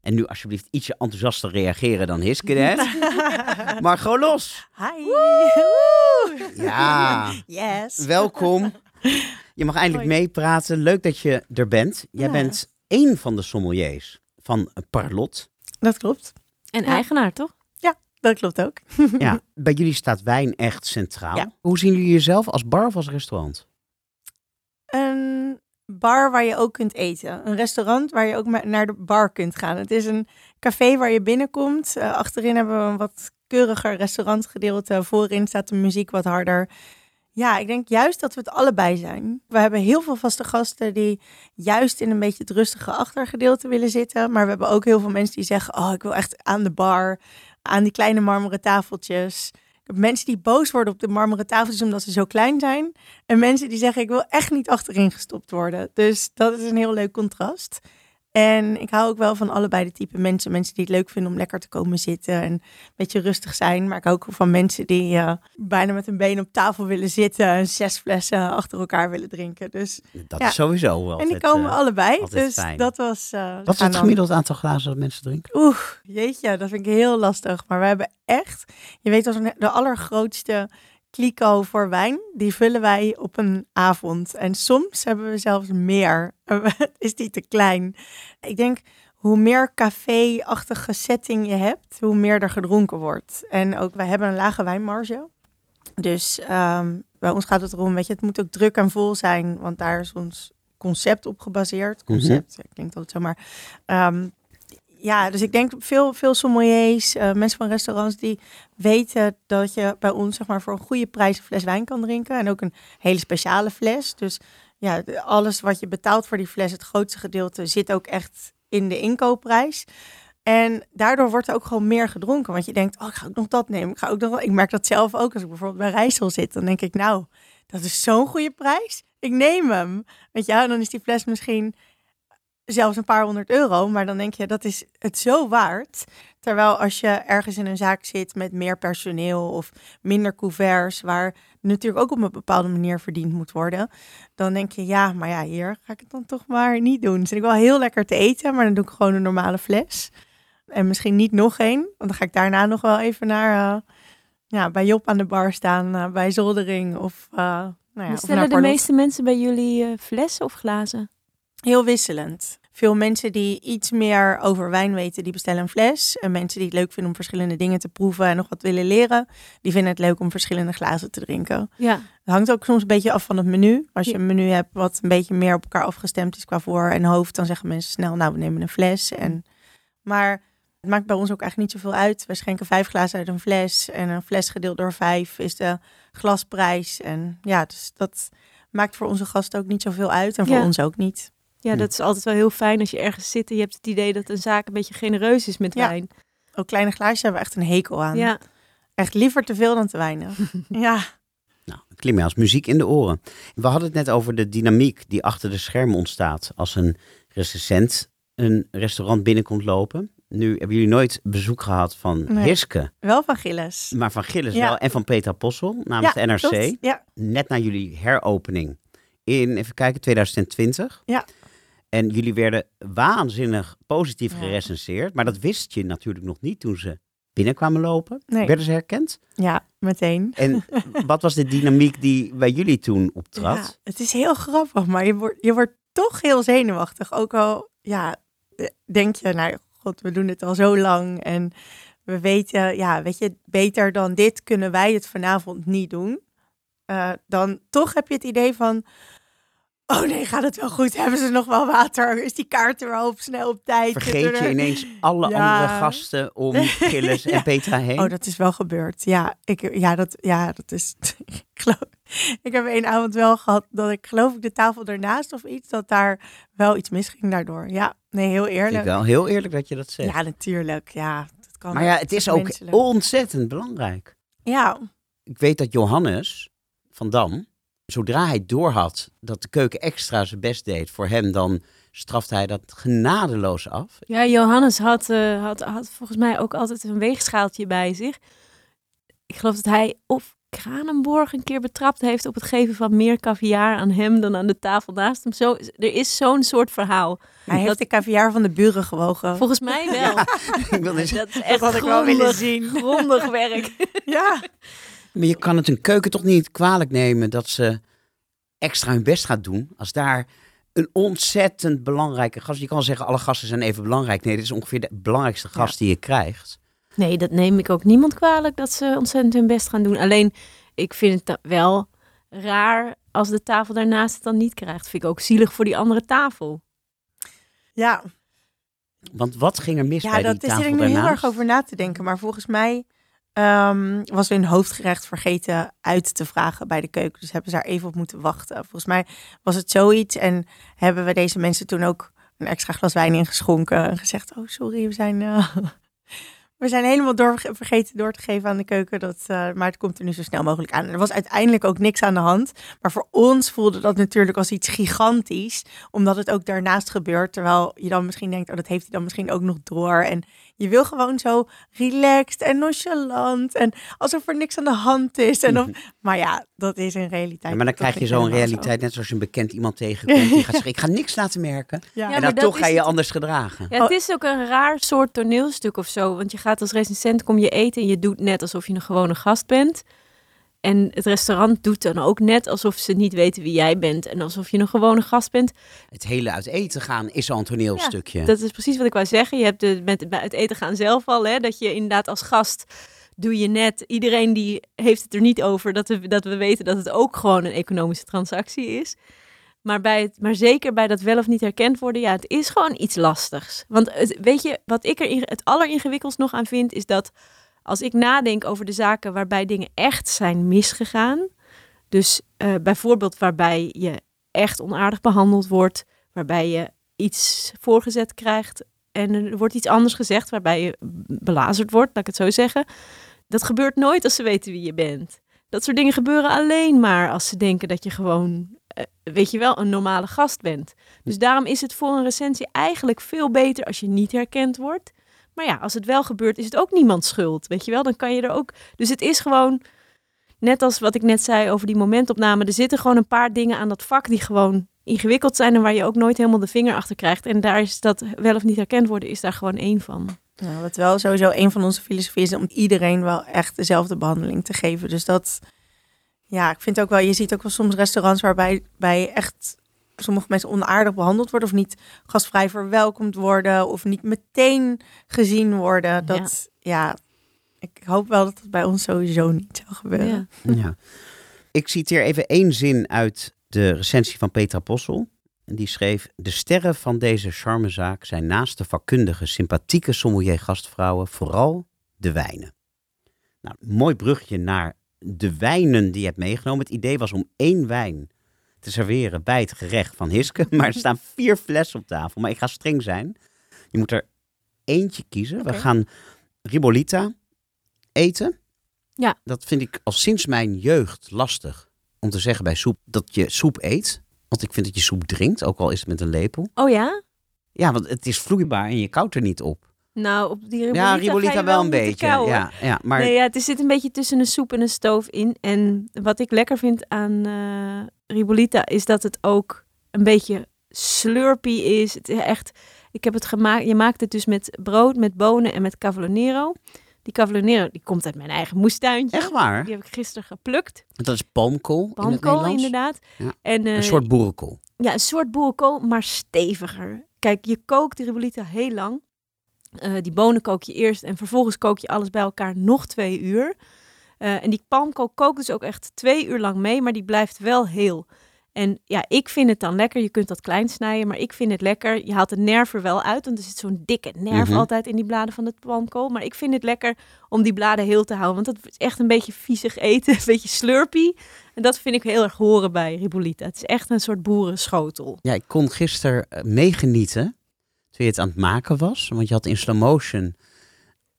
En nu alsjeblieft ietsje enthousiaster reageren dan Hiske maar gewoon los. Hi. Ja. Yes. Welkom. Je mag eindelijk Hoi. meepraten. Leuk dat je er bent. Jij Ja. bent één van de sommeliers van Parlot. Dat klopt. En Ja. eigenaar, toch? Dat klopt ook. Ja, bij jullie staat wijn echt centraal. Ja. Hoe zien jullie jezelf als bar of als restaurant? Een bar waar je ook kunt eten. Een restaurant waar je ook naar de bar kunt gaan. Het is een café waar je binnenkomt. Eh, achterin hebben we een wat keuriger restaurantgedeelte. Voorin staat de muziek wat harder. Ja, ik denk juist dat we het allebei zijn. We hebben heel veel vaste gasten die juist in een beetje het rustige achtergedeelte willen zitten. Maar we hebben ook heel veel mensen die zeggen: Oh, ik wil echt aan de bar, aan die kleine marmeren tafeltjes. Mensen die boos worden op de marmeren tafeltjes omdat ze zo klein zijn. En mensen die zeggen: Ik wil echt niet achterin gestopt worden. Dus dat is een heel leuk contrast. En ik hou ook wel van allebei de type mensen. Mensen die het leuk vinden om lekker te komen zitten en een beetje rustig zijn. Maar ik hou ook van mensen die eh, bijna met hun benen op tafel willen zitten en zes flessen achter elkaar willen drinken. Dus, Dat Ja. is sowieso wel. en die komen allebei. altijd Dus fijn. dat was. eh, we Wat is het dan- gemiddeld aantal glazen dat mensen drinken? Oeh, jeetje, dat vind ik heel lastig. Maar we hebben echt, je weet als een, de allergrootste kliko voor wijn, die vullen wij op een avond. En soms hebben we zelfs meer. Is die te klein? Ik denk, hoe meer café-achtige setting je hebt, hoe meer er gedronken wordt. En ook, wij hebben een lage wijnmarge. Dus ehm, bij ons gaat het erom, weet je, het moet ook druk en vol zijn, want daar is ons concept op gebaseerd. Concept, klinkt altijd zo, maar ehm, ja, dus ik denk veel, veel sommeliers, eh, mensen van restaurants die weten dat je bij ons zeg maar voor een goede prijs een fles wijn kan drinken en ook een hele speciale fles. Dus ja, alles wat je betaalt voor die fles, het grootste gedeelte zit ook echt in de inkoopprijs. En daardoor wordt er ook gewoon meer gedronken. Want je denkt, oh, ik ga ook nog dat nemen. Ik, ga ook nog... ik merk dat zelf ook als ik bijvoorbeeld bij Rijssel zit. Dan denk ik, nou, dat is zo'n goede prijs. Ik neem hem. Weet je, en dan is die fles misschien zelfs een paar honderd euro. Maar dan denk je, dat is het zo waard. Terwijl als je ergens in een zaak zit met meer personeel of minder couverts, waar natuurlijk ook op een bepaalde manier verdiend moet worden, dan denk je, ja, maar ja, hier ga ik het dan toch maar niet doen. Dus ik wel heel lekker te eten, maar dan doe ik gewoon een normale fles. En misschien niet nog één, want dan ga ik daarna nog wel even naar, uh, ja, bij Job aan de bar staan, uh, bij Zoldering of, uh, nou ja, Stellen de meeste mensen bij jullie flessen of glazen? Heel wisselend. Veel mensen die iets meer over wijn weten, die bestellen een fles. En mensen die het leuk vinden om verschillende dingen te proeven en nog wat willen leren, die vinden het leuk om verschillende glazen te drinken. Ja, Het hangt ook soms een beetje af van het menu. Als je een menu hebt wat een beetje meer op elkaar afgestemd is qua voor en hoofd, dan zeggen mensen snel, nou, we nemen een fles. En, maar het maakt bij ons ook eigenlijk niet zoveel uit. We schenken vijf glazen uit een fles en een fles gedeeld door vijf is de glasprijs. En ja, dus dat maakt voor onze gasten ook niet zoveel uit en voor Ja. ons ook niet. Ja, Hm. dat is altijd wel heel fijn als je ergens zit en je hebt het idee dat een zaak een beetje genereus is met Ja. wijn. Ook kleine glaasjes hebben we echt een hekel aan. Ja, Echt liever te veel dan te weinig. ja. Nou, klinkt mij als muziek in de oren. We hadden het net over de dynamiek die achter de schermen ontstaat als een recensent een restaurant binnenkomt lopen. Nu hebben jullie nooit bezoek gehad van Nee. Hiske, Wel van Gilles. maar van Gilles Ja. wel en van Peter Possel namens Ja, de NRC. Ja, Net na jullie heropening in, even kijken, 2020. Ja. En jullie werden waanzinnig positief Ja. gerecenseerd. Maar dat wist je natuurlijk nog niet toen ze binnenkwamen lopen. Nee. Werden ze herkend? ja, meteen. En wat was de dynamiek die bij jullie toen optrad? Ja, het is heel grappig, maar je wordt, je wordt toch heel zenuwachtig. Ook al, ja, eh, denk je, nou god, we doen het al zo lang en we weten, ja, weet je, beter dan dit kunnen wij het vanavond niet doen. Eh, dan toch heb je het idee van, oh nee, gaat het wel goed? Hebben ze nog wel water? Is die kaart er wel op snel op tijd? Vergeet je ineens alle Ja. andere gasten om Gilles en. Petra heen? Oh, dat is wel gebeurd. Ja, ik, ja, dat, ja, dat is. ik, geloof, ik heb één avond wel gehad dat ik geloof ik de tafel ernaast of iets, dat daar wel iets misging daardoor. Ja, nee, heel Vind ik eerlijk. wel heel eerlijk dat je dat zegt. Ja, natuurlijk. Ja, dat kan. maar ja, het is ook menselijk. ontzettend belangrijk. Ja, Ik weet dat Johannes van Dam, zodra hij doorhad dat de keuken extra zijn best deed voor hem, dan strafte hij dat genadeloos af. ja Johannes had, eh, had, had volgens mij ook altijd een weegschaaltje bij zich. Ik geloof dat hij of Kranenborg een keer betrapt heeft op het geven van meer caviar aan hem dan aan de tafel naast hem. Zo, er is zo'n soort verhaal. hij heeft Dat- de caviar van de buren gewogen. Volgens mij wel. Ik zeggen, Dat is echt had ik wel willen grondig, zien. grondig werk. Ja, Maar je kan het een keuken toch niet kwalijk nemen dat ze extra hun best gaat doen. Als daar een ontzettend belangrijke gast... Je kan zeggen, alle gasten zijn even belangrijk. Nee, dit is ongeveer de belangrijkste gast die je krijgt. Nee, dat neem ik ook niemand kwalijk dat ze ontzettend hun best gaan doen. Alleen, ik vind het wel raar als de tafel daarnaast het dan niet krijgt. Vind ik ook zielig voor die andere tafel. ja. Want wat ging er mis ja bij dat die is tafel er nu heel daarnaast? erg over na te denken. Maar volgens mij ehm, was een hoofdgerecht vergeten uit te vragen bij de keuken. Dus hebben ze daar even op moeten wachten. Volgens mij was het zoiets. En hebben we deze mensen toen ook een extra glas wijn ingeschonken. En gezegd, oh sorry, we zijn... eh, We zijn helemaal vergeten door te geven aan de keuken. Dat, eh, maar het komt er nu zo snel mogelijk aan. Er was uiteindelijk ook niks aan de hand. Maar voor ons voelde dat natuurlijk als iets gigantisch. Omdat het ook daarnaast gebeurt. Terwijl je dan misschien denkt, oh, dat heeft hij dan misschien ook nog door. En je wil gewoon zo relaxed en nonchalant. En alsof er niks aan de hand is. En of, maar ja, dat is in realiteit. Ja, maar dan krijg je zo'n zo. realiteit, net zoals je een bekend iemand tegenkomt. Die gaat zeggen, ik ga niks laten merken. Ja. En maar dan toch ga je het- anders gedragen. Ja, het is ook een raar soort toneelstuk of zo. Want je gaat als recensent, kom je eten en je doet net alsof je een gewone gast bent. En het restaurant doet dan ook net alsof ze niet weten wie jij bent. En alsof je een gewone gast bent. Het hele uit eten gaan is al een toneelstukje. Dat is precies wat ik wou zeggen. Je hebt de, met, bij het eten gaan zelf al, hè, dat je inderdaad als gast doe je net. Iedereen die heeft het er niet over dat we, dat we weten dat het ook gewoon een economische transactie is. Maar, bij het, maar zeker bij dat wel of niet herkend worden, ja, het is gewoon iets lastigs. Want het, weet je, wat ik er het alleringewikkeldst nog aan vind, is dat als ik nadenk over de zaken waarbij dingen echt zijn misgegaan. Dus eh, bijvoorbeeld waarbij je echt onaardig behandeld wordt, waarbij je iets voorgezet krijgt en er wordt iets anders gezegd waarbij je belazerd wordt, laat ik het zo zeggen. Dat gebeurt nooit als ze weten wie je bent. Dat soort dingen gebeuren alleen maar als ze denken dat je gewoon, eh, weet je wel, een normale gast bent. Dus daarom is het voor een recensie eigenlijk veel beter als je niet herkend wordt. Maar ja, als het wel gebeurt, is het ook niemands schuld. Weet je wel, dan kan je er ook. Dus het is gewoon, net als wat ik net zei over die momentopname, er zitten gewoon een paar dingen aan dat vak die gewoon ingewikkeld zijn en waar je ook nooit helemaal de vinger achter krijgt. En daar is dat wel of niet herkend worden, is daar gewoon één van. Ja, wat wel sowieso een van onze filosofieën is om iedereen wel echt dezelfde behandeling te geven. Dus dat, ja, ik vind ook wel, je ziet ook wel soms restaurants waarbij bij echt sommige mensen onaardig behandeld worden of niet gastvrij verwelkomd worden of niet meteen gezien worden. Dat ja, ik hoop wel dat het bij ons sowieso niet zou gebeuren. Ja. Ja. Ik citeer even één zin uit de recensie van Petra Possel. En die schreef: De sterren van deze charmezaak zijn naast de vakkundige, sympathieke sommelier gastvrouwen vooral de wijnen. Nou, mooi brugje naar de wijnen die je hebt meegenomen. Het idee was om één wijn te serveren bij het gerecht van Hiske. Maar er staan vier flessen op tafel. Maar ik ga streng zijn. Je moet er eentje kiezen. We gaan Ribolita eten. Ja. Dat vind ik al sinds mijn jeugd lastig om te zeggen bij soep dat je soep eet. Want ik vind dat je soep drinkt, ook al is het met een lepel. Oh ja? Ja, want het is vloeibaar en je koudt er niet op. Nou, op die Ribolita, ja, wel een beetje. Ja, ja, maar Nee, ja, het is- zit een beetje tussen een soep en een stoof in. En wat ik lekker vind aan eh Ribolita is dat het ook een beetje slurpy is. Het is echt, ik heb het gemaakt. Je maakt het dus met brood, met bonen en met cavallonero. Die cavallonero die komt uit mijn eigen moestuintje. echt waar. Die heb ik gisteren geplukt. Dat is palmkool in Palmkool Nederlands. inderdaad. Ja. En, eh, Een soort boerenkool. ja, een soort boerenkool, maar steviger. Kijk, je kookt de ribolita heel lang. Eh, die bonen kook je eerst en vervolgens kook je alles bij elkaar nog twee uur. Eh, en die palmkool kookt dus ook echt twee uur lang mee, maar die blijft wel heel. En ja, ik vind het dan lekker. Je kunt dat klein snijden, maar ik vind het lekker. Je haalt de nerf er wel uit, want er zit zo'n dikke nerf Mhm. altijd in die bladen van het palmkool. Maar ik vind het lekker om die bladen heel te houden, want dat is echt een beetje viezig eten, een beetje slurpy. En dat vind ik heel erg horen bij ribolita. Het is echt een soort boerenschotel. Ja, ik kon gisteren eh, meegenieten toen je het aan het maken was. Want je had in slow motion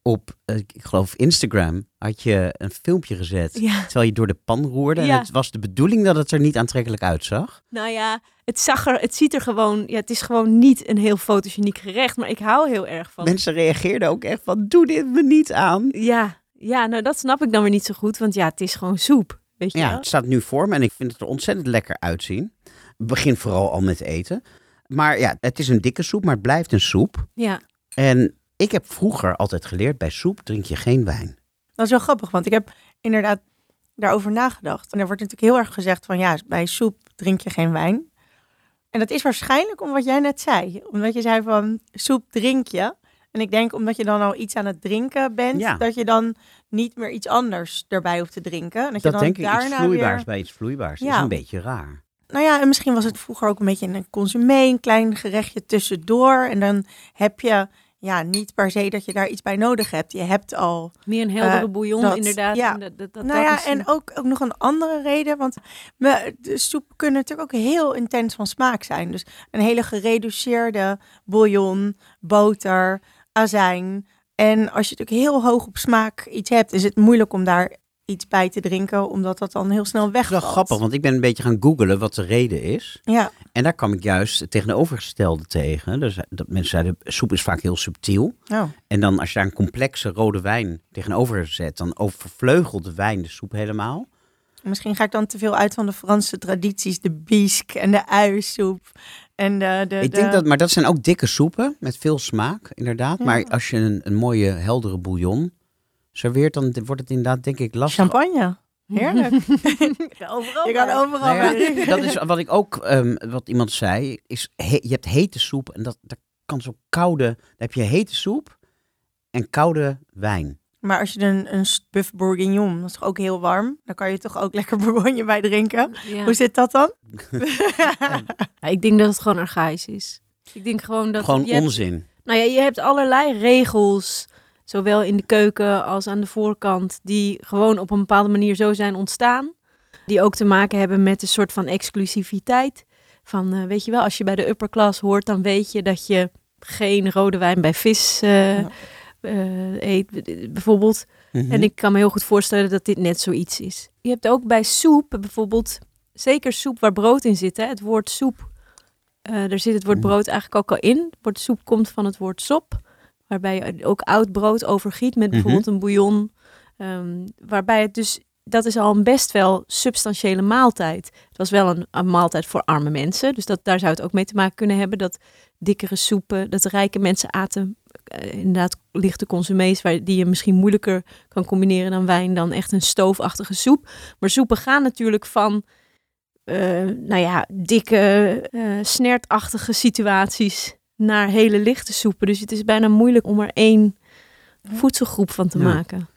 op, eh, ik geloof Instagram, had je een filmpje gezet. Ja. Terwijl je door de pan roerde. En Ja. het was de bedoeling dat het er niet aantrekkelijk uitzag. Nou ja, het zag er, het ziet er gewoon, ja, het is gewoon niet een heel fotogeniek gerecht, maar ik hou heel erg van. Mensen reageerden ook echt van, doe dit me niet aan. Ja, ja, nou dat snap ik dan weer niet zo goed, want ja, het is gewoon soep, weet je Ja, wel? het staat nu voor me en ik vind het er ontzettend lekker uitzien. Begin vooral al met eten. Maar ja, het is een dikke soep, maar het blijft een soep. Ja, En ik heb vroeger altijd geleerd, bij soep drink je geen wijn. Dat is wel grappig, want ik heb inderdaad daarover nagedacht. En er wordt natuurlijk heel erg gezegd van ja, bij soep drink je geen wijn. En dat is waarschijnlijk om wat jij net zei. Omdat je zei van soep drink je. En ik denk omdat je dan al iets aan het drinken bent, Ja. dat je dan niet meer iets anders erbij hoeft te drinken. En dat, je Dat dan denk ik, iets daarna vloeibaars weer... bij iets vloeibaars. Dat Ja. is een beetje raar. Nou ja, en misschien was het vroeger ook een beetje een consumé, een klein gerechtje tussendoor. En dan heb je ja, niet per se dat je daar iets bij nodig hebt. Je hebt al meer een heldere Eh, bouillon dat- inderdaad. ja. en dat, dat, dat, nou ja, is en ook, ook nog een andere reden. Want me, de soep kunnen natuurlijk ook heel intens van smaak zijn. Dus een hele gereduceerde bouillon, boter, azijn. En als je natuurlijk heel hoog op smaak iets hebt, is het moeilijk om daar iets bij te drinken, omdat dat dan heel snel Dat is wel wegvalt. grappig, want ik ben een beetje gaan googelen wat de reden is. Ja, En daar kwam ik juist het tegenovergestelde tegen. Dus dat mensen zeiden, soep is vaak heel subtiel. oh. En dan als je daar een complexe rode wijn tegenover zet, dan overvleugelt de wijn de soep helemaal. Misschien ga ik dan te veel uit van de Franse tradities, de bisque en de uiensoep. En de, de, Ik de- denk dat, maar dat zijn ook dikke soepen met veel smaak, inderdaad. Ja. Maar als je een, een mooie heldere bouillon serveert, dan wordt het inderdaad denk ik lastig. champagne. Heerlijk. overal. Je kan overal Nou ja, dat is wat ik ook, ehm, wat iemand zei, is he- je hebt hete soep en dat, dat kan zo koude, dan heb je hete soep en koude wijn. Maar als je een, een buff bourguignon, dat is toch ook heel warm? Dan kan je toch ook lekker bourgogne bij drinken? Ja. Hoe zit dat dan? Ja, ik denk dat het gewoon archaïs is. Ik denk gewoon dat Gewoon je hebt- onzin. Nou ja, je hebt allerlei regels, zowel in de keuken als aan de voorkant, die gewoon op een bepaalde manier zo zijn ontstaan. Die ook te maken hebben met een soort van exclusiviteit. Van, eh, weet je wel, als je bij de upper class hoort, dan weet je dat je geen rode wijn bij vis eh, Ja. eh, eet, bijvoorbeeld. Mhm. En ik kan me heel goed voorstellen dat dit net zoiets is. Je hebt ook bij soep bijvoorbeeld, zeker soep waar brood in zit. Hè, het woord soep, eh daar zit het woord Mm. brood eigenlijk ook al in. Het woord soep komt van het woord sop, waarbij je ook oud brood overgiet met bijvoorbeeld een bouillon. ehm, waarbij het dus, dat is al een best wel substantiële maaltijd. Het was wel een, een maaltijd voor arme mensen, dus dat, daar zou het ook mee te maken kunnen hebben dat dikkere soepen, dat rijke mensen aten eh, inderdaad lichte consumés, waar, die je misschien moeilijker kan combineren dan wijn, dan echt een stoofachtige soep. Maar soepen gaan natuurlijk van eh, nou ja, dikke, eh snertachtige situaties naar hele lichte soepen. Dus het is bijna moeilijk om er één voedselgroep van te Ja. maken.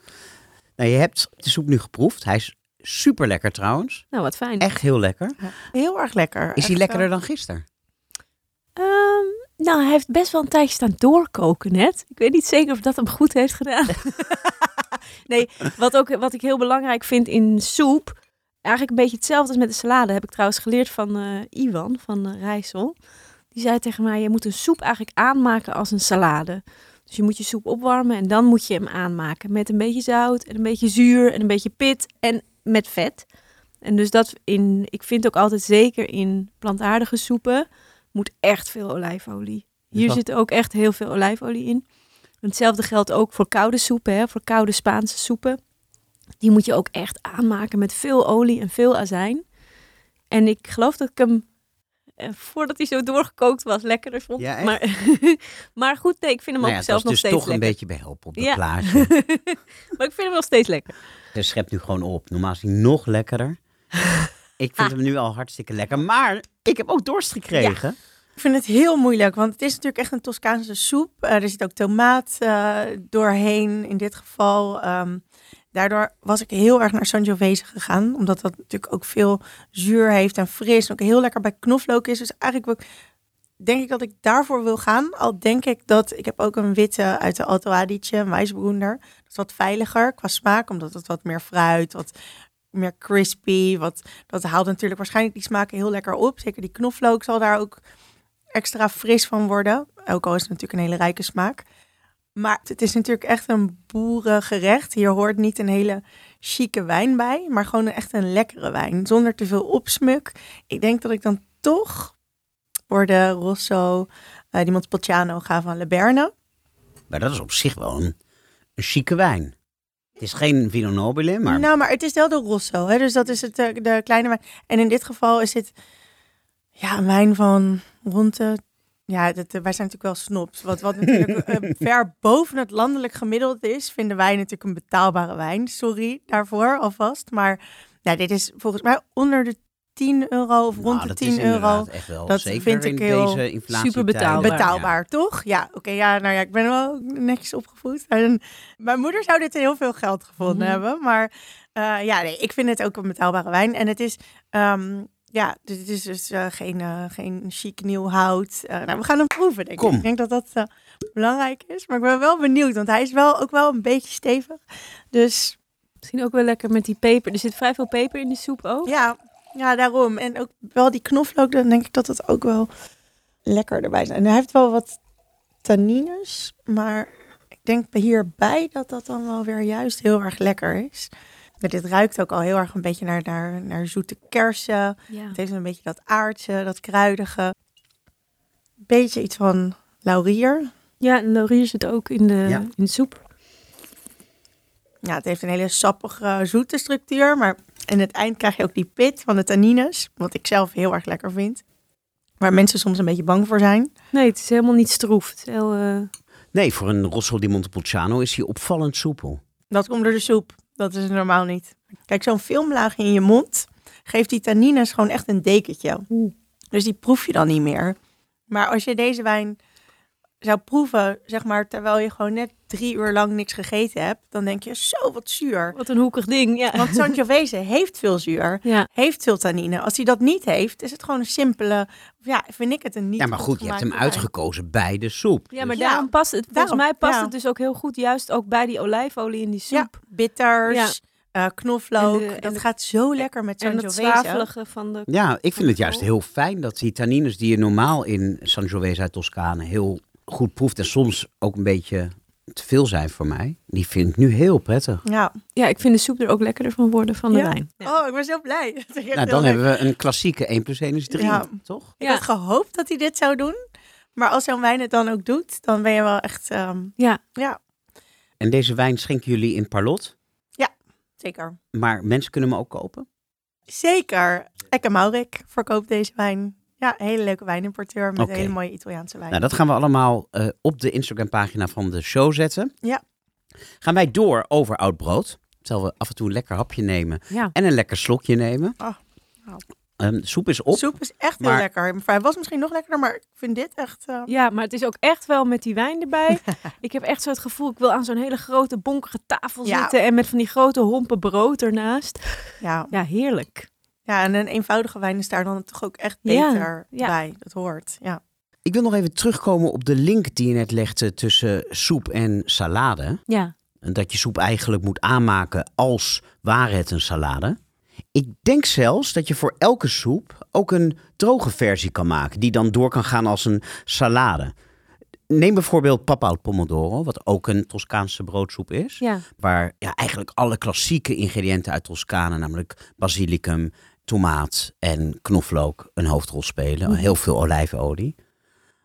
Nou, je hebt de soep nu geproefd. Hij is super lekker trouwens. Nou, wat fijn. Echt heel lekker. Heel erg lekker. Is hij lekkerder dan gisteren? Ehm, nou, hij heeft best wel een tijdje staan doorkoken net. Ik weet niet zeker of dat hem goed heeft gedaan. nee, wat, ook, wat ik heel belangrijk vind in soep... Eigenlijk een beetje hetzelfde als met de salade. Heb ik trouwens geleerd van eh, Iwan van uh, Rijssel. Die zei tegen mij, je moet een soep eigenlijk aanmaken als een salade. Dus je moet je soep opwarmen en dan moet je hem aanmaken. Met een beetje zout en een beetje zuur en een beetje pit en met vet. En dus dat in, ik vind ook altijd zeker in plantaardige soepen moet echt veel olijfolie. Hier Wat? zit ook echt heel veel olijfolie in. Hetzelfde geldt ook voor koude soepen, hè, voor koude Spaanse soepen. Die moet je ook echt aanmaken met veel olie en veel azijn. En ik geloof dat ik hem, voordat hij zo doorgekookt was, lekkerder vond. Ja, maar, maar goed, nee, ik vind hem Nou ja, ook het was zelf nog dus steeds toch een lekker. beetje behelpen op de Ja. plaatje. maar ik vind hem nog steeds lekker. Ze schept nu gewoon op. Normaal is hij nog lekkerder. Ik vind hem nu al hartstikke lekker. Maar ik heb ook dorst gekregen. Ik vind het heel moeilijk, want het is natuurlijk echt een Toscaanse soep. Eh, er zit ook tomaat eh, doorheen in dit geval. Ehm, daardoor was ik heel erg naar Sangiovese gegaan, omdat dat natuurlijk ook veel zuur heeft en fris. En ook heel lekker bij knoflook is. Dus eigenlijk denk ik dat ik daarvoor wil gaan. Al denk ik dat, ik heb ook een witte uit de Alto Adige, een Weissbrunder. Dat is wat veiliger qua smaak, omdat het wat meer fruit, wat meer crispy. Wat, dat haalt natuurlijk waarschijnlijk die smaken heel lekker op. Zeker die knoflook zal daar ook extra fris van worden. Ook al is het natuurlijk een hele rijke smaak. Maar het is natuurlijk echt een boerengerecht. Hier hoort niet een hele chique wijn bij, maar gewoon echt een lekkere wijn. Zonder te veel opsmuk. Ik denk dat ik dan toch voor de Rosso eh die Montepulciano ga van Le Berne. Maar dat is op zich wel een, een chique wijn. Het is geen Vino Nobile, maar Nou, maar het is wel de Rosso, hè? dus dat is het, eh, de kleine wijn. En in dit geval is het ja, een wijn van rond de... Ja, dat, eh, wij zijn natuurlijk wel snobs. Wat, wat natuurlijk eh, ver boven het landelijk gemiddeld is, vinden wij natuurlijk een betaalbare wijn. Sorry daarvoor alvast. Maar ja, dit is volgens mij onder de 10 euro of rond Nou, de dat 10 is euro. echt wel. Dat Zeker vind ik heel super betaalbaar. Betaalbaar, toch? Ja, oké. ja, nou ja, ik ben wel netjes opgevoed. En mijn moeder zou dit heel veel geld gevonden Mhm. hebben. Maar eh, ja, nee, ik vind het ook een betaalbare wijn. En het is, ehm, ja, dit is dus eh, geen, eh, geen chic nieuw hout. Eh, nou, we gaan hem proeven, denk Kom. ik. Ik denk dat dat belangrijk is. Maar ik ben wel benieuwd, want hij is wel ook wel een beetje stevig. Dus Misschien ook wel lekker met die peper. Er zit vrij veel peper in die soep ook. ja, ja, daarom. En ook wel die knoflook, dan denk ik dat dat ook wel lekker erbij is. En hij heeft wel wat tannines, maar ik denk bij hierbij dat dat dan wel weer juist heel erg lekker is. Maar dit ruikt ook al heel erg een beetje naar, naar, naar zoete kersen. Ja. Het heeft een beetje dat aardse, dat kruidige. Beetje iets van laurier. Ja, en laurier zit ook in de, Ja. in de soep. Ja, het heeft een hele sappige, zoete structuur. Maar in het eind krijg je ook die pit van de tannines. Wat ik zelf heel erg lekker vind. Waar mensen soms een beetje bang voor zijn. Nee, het is helemaal niet stroef. Het is heel, eh, Nee, voor een Rosso di Montepulciano is hij opvallend soepel. Dat komt door de soep. Dat is normaal niet. Kijk, zo'n filmlaagje in je mond geeft die tannines gewoon echt een dekentje. Oeh. Dus die proef je dan niet meer. Maar als je deze wijn zou proeven, zeg maar, terwijl je gewoon net drie uur lang niks gegeten hebt, dan denk je, zo wat zuur. wat een hoekig ding. Ja. Want Sangiovese heeft veel zuur, ja. heeft veel tannine. Als hij dat niet heeft, is het gewoon een simpele, ja, vind ik het een niet Ja, maar goed, je hebt hem uitgekozen bij de soep. ja, maar daarom past het. Volgens daarom, mij past ja. het dus ook heel goed, juist ook bij die olijfolie in die soep. Ja, bitters, eh, knoflook. En de- en dat de- gaat zo lekker met en dat Sangiovese. van de... Ja, ik vind het juist heel fijn dat die tannines die je normaal in Sangiovese uit Toscane heel goed proeft en soms ook een beetje te veel zijn voor mij, die vind ik nu heel prettig. Ja. Ja, ik vind de soep er ook lekkerder van worden van de Ja. wijn. Oh, ik ben zo blij. Nou, dan hebben we een klassieke 1 plus 1 is 3, Ja. toch? Ik Ja. had gehoopt dat hij dit zou doen. Maar als zo'n wijn het dan ook doet, dan ben je wel echt... ehm, Ja. ja, En deze wijn schenken jullie in Parlot, zeker. maar mensen kunnen hem ook kopen. Zeker. Ekke Maurik verkoopt deze wijn. Ja, een hele leuke wijnimporteur met Oké. hele mooie Italiaanse wijn. Nou, dat gaan we allemaal eh, op de Instagram-pagina van de show zetten. Ja. Gaan wij door over oud brood. Terwijl we af en toe een lekker hapje nemen Ja. en een lekker slokje nemen. Ah, nou. Ehm, de soep is op. Soep is echt heel Maar- lekker. Hij was misschien nog lekkerder, maar ik vind dit echt... eh, Ja, maar het is ook echt wel met die wijn erbij. ik heb echt zo het gevoel, ik wil aan zo'n hele grote bonkige tafel Ja. zitten en met van die grote hompen brood ernaast. ja. Ja, heerlijk. Ja, en een eenvoudige wijn is daar dan toch ook echt beter ja. bij. Dat hoort, ja. Ik wil nog even terugkomen op de link die je net legde tussen soep en salade. Ja, En dat je soep eigenlijk moet aanmaken als ware het een salade. Ik denk zelfs dat je voor elke soep ook een droge versie kan maken. Die dan door kan gaan als een salade. Neem bijvoorbeeld papa al pomodoro, wat ook een Toscaanse broodsoep is. ja. Waar ja, eigenlijk alle klassieke ingrediënten uit Toscane, namelijk basilicum, tomaat en knoflook, een hoofdrol spelen. Mhm. Heel veel olijfolie.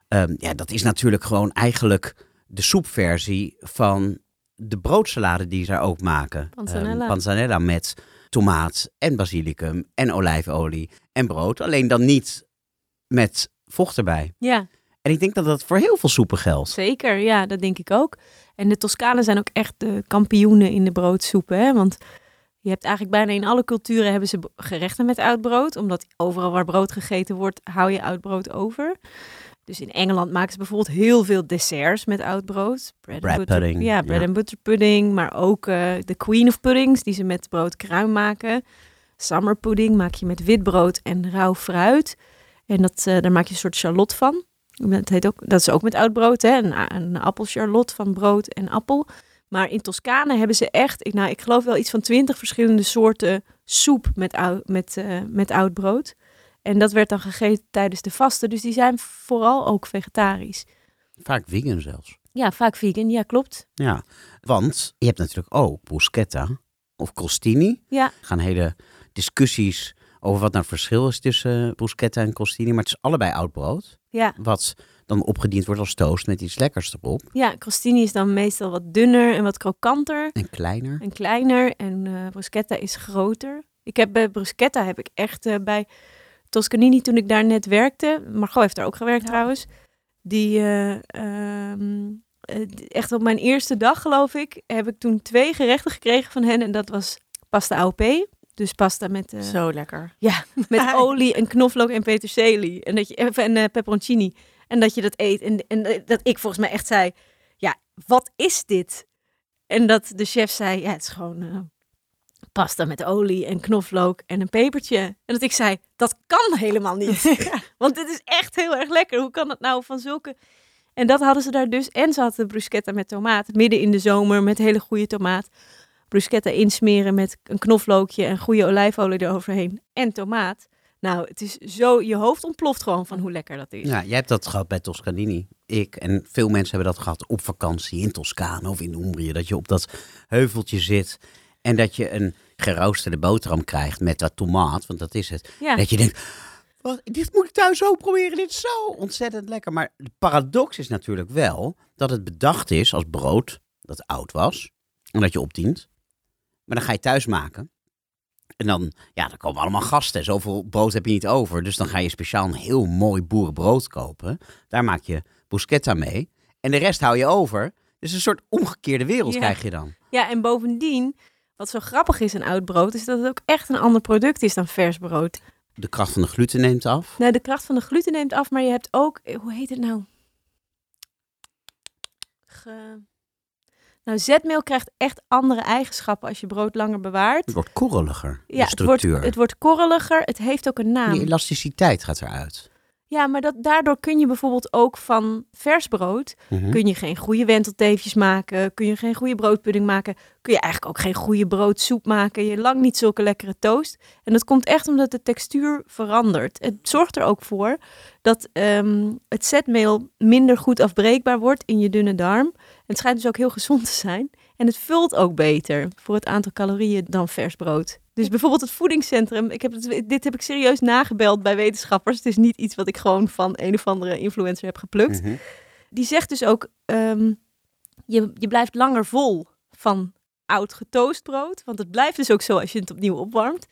Ehm, ja, dat is natuurlijk gewoon eigenlijk de soepversie van de broodsalade die ze daar ook maken. Panzanella. Ehm, panzanella met tomaat en basilicum en olijfolie en brood. Alleen dan niet met vocht erbij. ja. En ik denk dat dat voor heel veel soepen geldt. Zeker, ja, dat denk ik ook. En de Toscanen zijn ook echt de kampioenen in de broodsoepen, hè? Want je hebt eigenlijk bijna in alle culturen hebben ze gerechten met oud brood, omdat overal waar brood gegeten wordt, hou je oud brood over. Dus in Engeland maken ze bijvoorbeeld heel veel desserts met oud brood. Bread, Bread and butter, pudding, Ja, bread ja. and butter pudding, maar ook eh, de queen of puddings die ze met broodkruim maken. Summer pudding maak je met wit brood en rauw fruit. En dat, eh, daar maak je een soort charlotte van. Dat, heet ook, dat is ook met oud brood, hè? Een, een appelcharlotte van brood en appel. Maar in Toscane hebben ze echt, ik, nou, ik geloof wel iets van twintig verschillende soorten soep met, oud, met, eh, met oud brood. En dat werd dan gegeten tijdens de vasten. Dus die zijn vooral ook vegetarisch. Vaak vegan zelfs. Ja, vaak vegan. Ja, klopt. Ja, want je hebt natuurlijk ook bruschetta of crostini. Ja, Er gaan hele discussies over wat nou het verschil is tussen bruschetta en crostini. Maar het is allebei oud brood. ja. Wat dan opgediend wordt als toast met iets lekkers erop. Ja, crostini is dan meestal wat dunner en wat krokanter En kleiner. en kleiner. En eh bruschetta is groter. Ik heb bij bruschetta heb ik echt eh, bij Toscanini toen ik daar net werkte. Margot heeft daar ook gewerkt Ja. trouwens. Die eh, ehm, eh, echt op mijn eerste dag geloof ik heb ik toen twee gerechten gekregen van hen en dat was pasta AOP. Dus pasta met, eh, Zo lekker. met olie en knoflook en peterselie. En, dat je, en peperoncini. En dat je dat eet. En, en eh, dat ik volgens mij echt zei, ja, wat is dit? En dat de chef zei, ja, het is gewoon eh, pasta met olie en knoflook en een pepertje. En dat ik zei, dat kan helemaal niet. Want dit is echt heel erg lekker. Hoe kan dat nou van zulke... En dat hadden ze daar dus. En ze hadden bruschetta met tomaat. Midden in de zomer met hele goede tomaat. Bruschetta insmeren met een knoflookje en goede olijfolie eroverheen. En tomaat. Nou, het is zo... Je hoofd ontploft gewoon van hoe lekker dat is. Ja, jij hebt dat gehad bij Toscanini. Ik en veel mensen hebben dat gehad op vakantie in Toscane of in Umbrië. Dat je op dat heuveltje zit en dat je een geroosterde boterham krijgt met dat tomaat. Want dat is het. Ja. Dat je denkt, wat, dit moet ik thuis ook proberen. Dit is zo ontzettend lekker. Maar de paradox is natuurlijk wel dat het bedacht is als brood dat oud was. En dat je opdient. Maar dan ga je thuis maken. En dan, ja, dan komen allemaal gasten. Zoveel brood heb je niet over. Dus dan ga je speciaal een heel mooi boerenbrood kopen. Daar maak je bruschetta mee. En de rest hou je over. Dus een soort omgekeerde wereld Ja. krijg je dan. Ja, en bovendien, wat zo grappig is aan oud brood, is dat het ook echt een ander product is dan vers brood. De kracht van de gluten neemt af. Nou, de kracht van de gluten neemt af, maar je hebt ook, hoe heet het nou? Ge... Nou, zetmeel krijgt echt andere eigenschappen als je brood langer bewaart. Het wordt korreliger, Ja, de het wordt, structuur. het wordt korreliger. Het heeft ook een naam. Die elasticiteit gaat eruit. Ja, maar dat, daardoor kun je bijvoorbeeld ook van vers brood... Mhm. kun je geen goede wentelteefjes maken... kun je geen goede broodpudding maken... kun je eigenlijk ook geen goede broodsoep maken... je lang niet zulke lekkere toast. En dat komt echt omdat de textuur verandert. Het zorgt er ook voor dat ehm, het zetmeel minder goed afbreekbaar wordt in je dunne darm. Het schijnt dus ook heel gezond te zijn. En het vult ook beter voor het aantal calorieën dan vers brood. Dus bijvoorbeeld het voedingscentrum. Ik heb het, dit heb ik serieus nagebeld bij wetenschappers. Het is niet iets wat ik gewoon van een of andere influencer heb geplukt. Mhm. Die zegt dus ook, ehm, je, je blijft langer vol van oud getoost brood. Want het blijft dus ook zo als je het opnieuw opwarmt.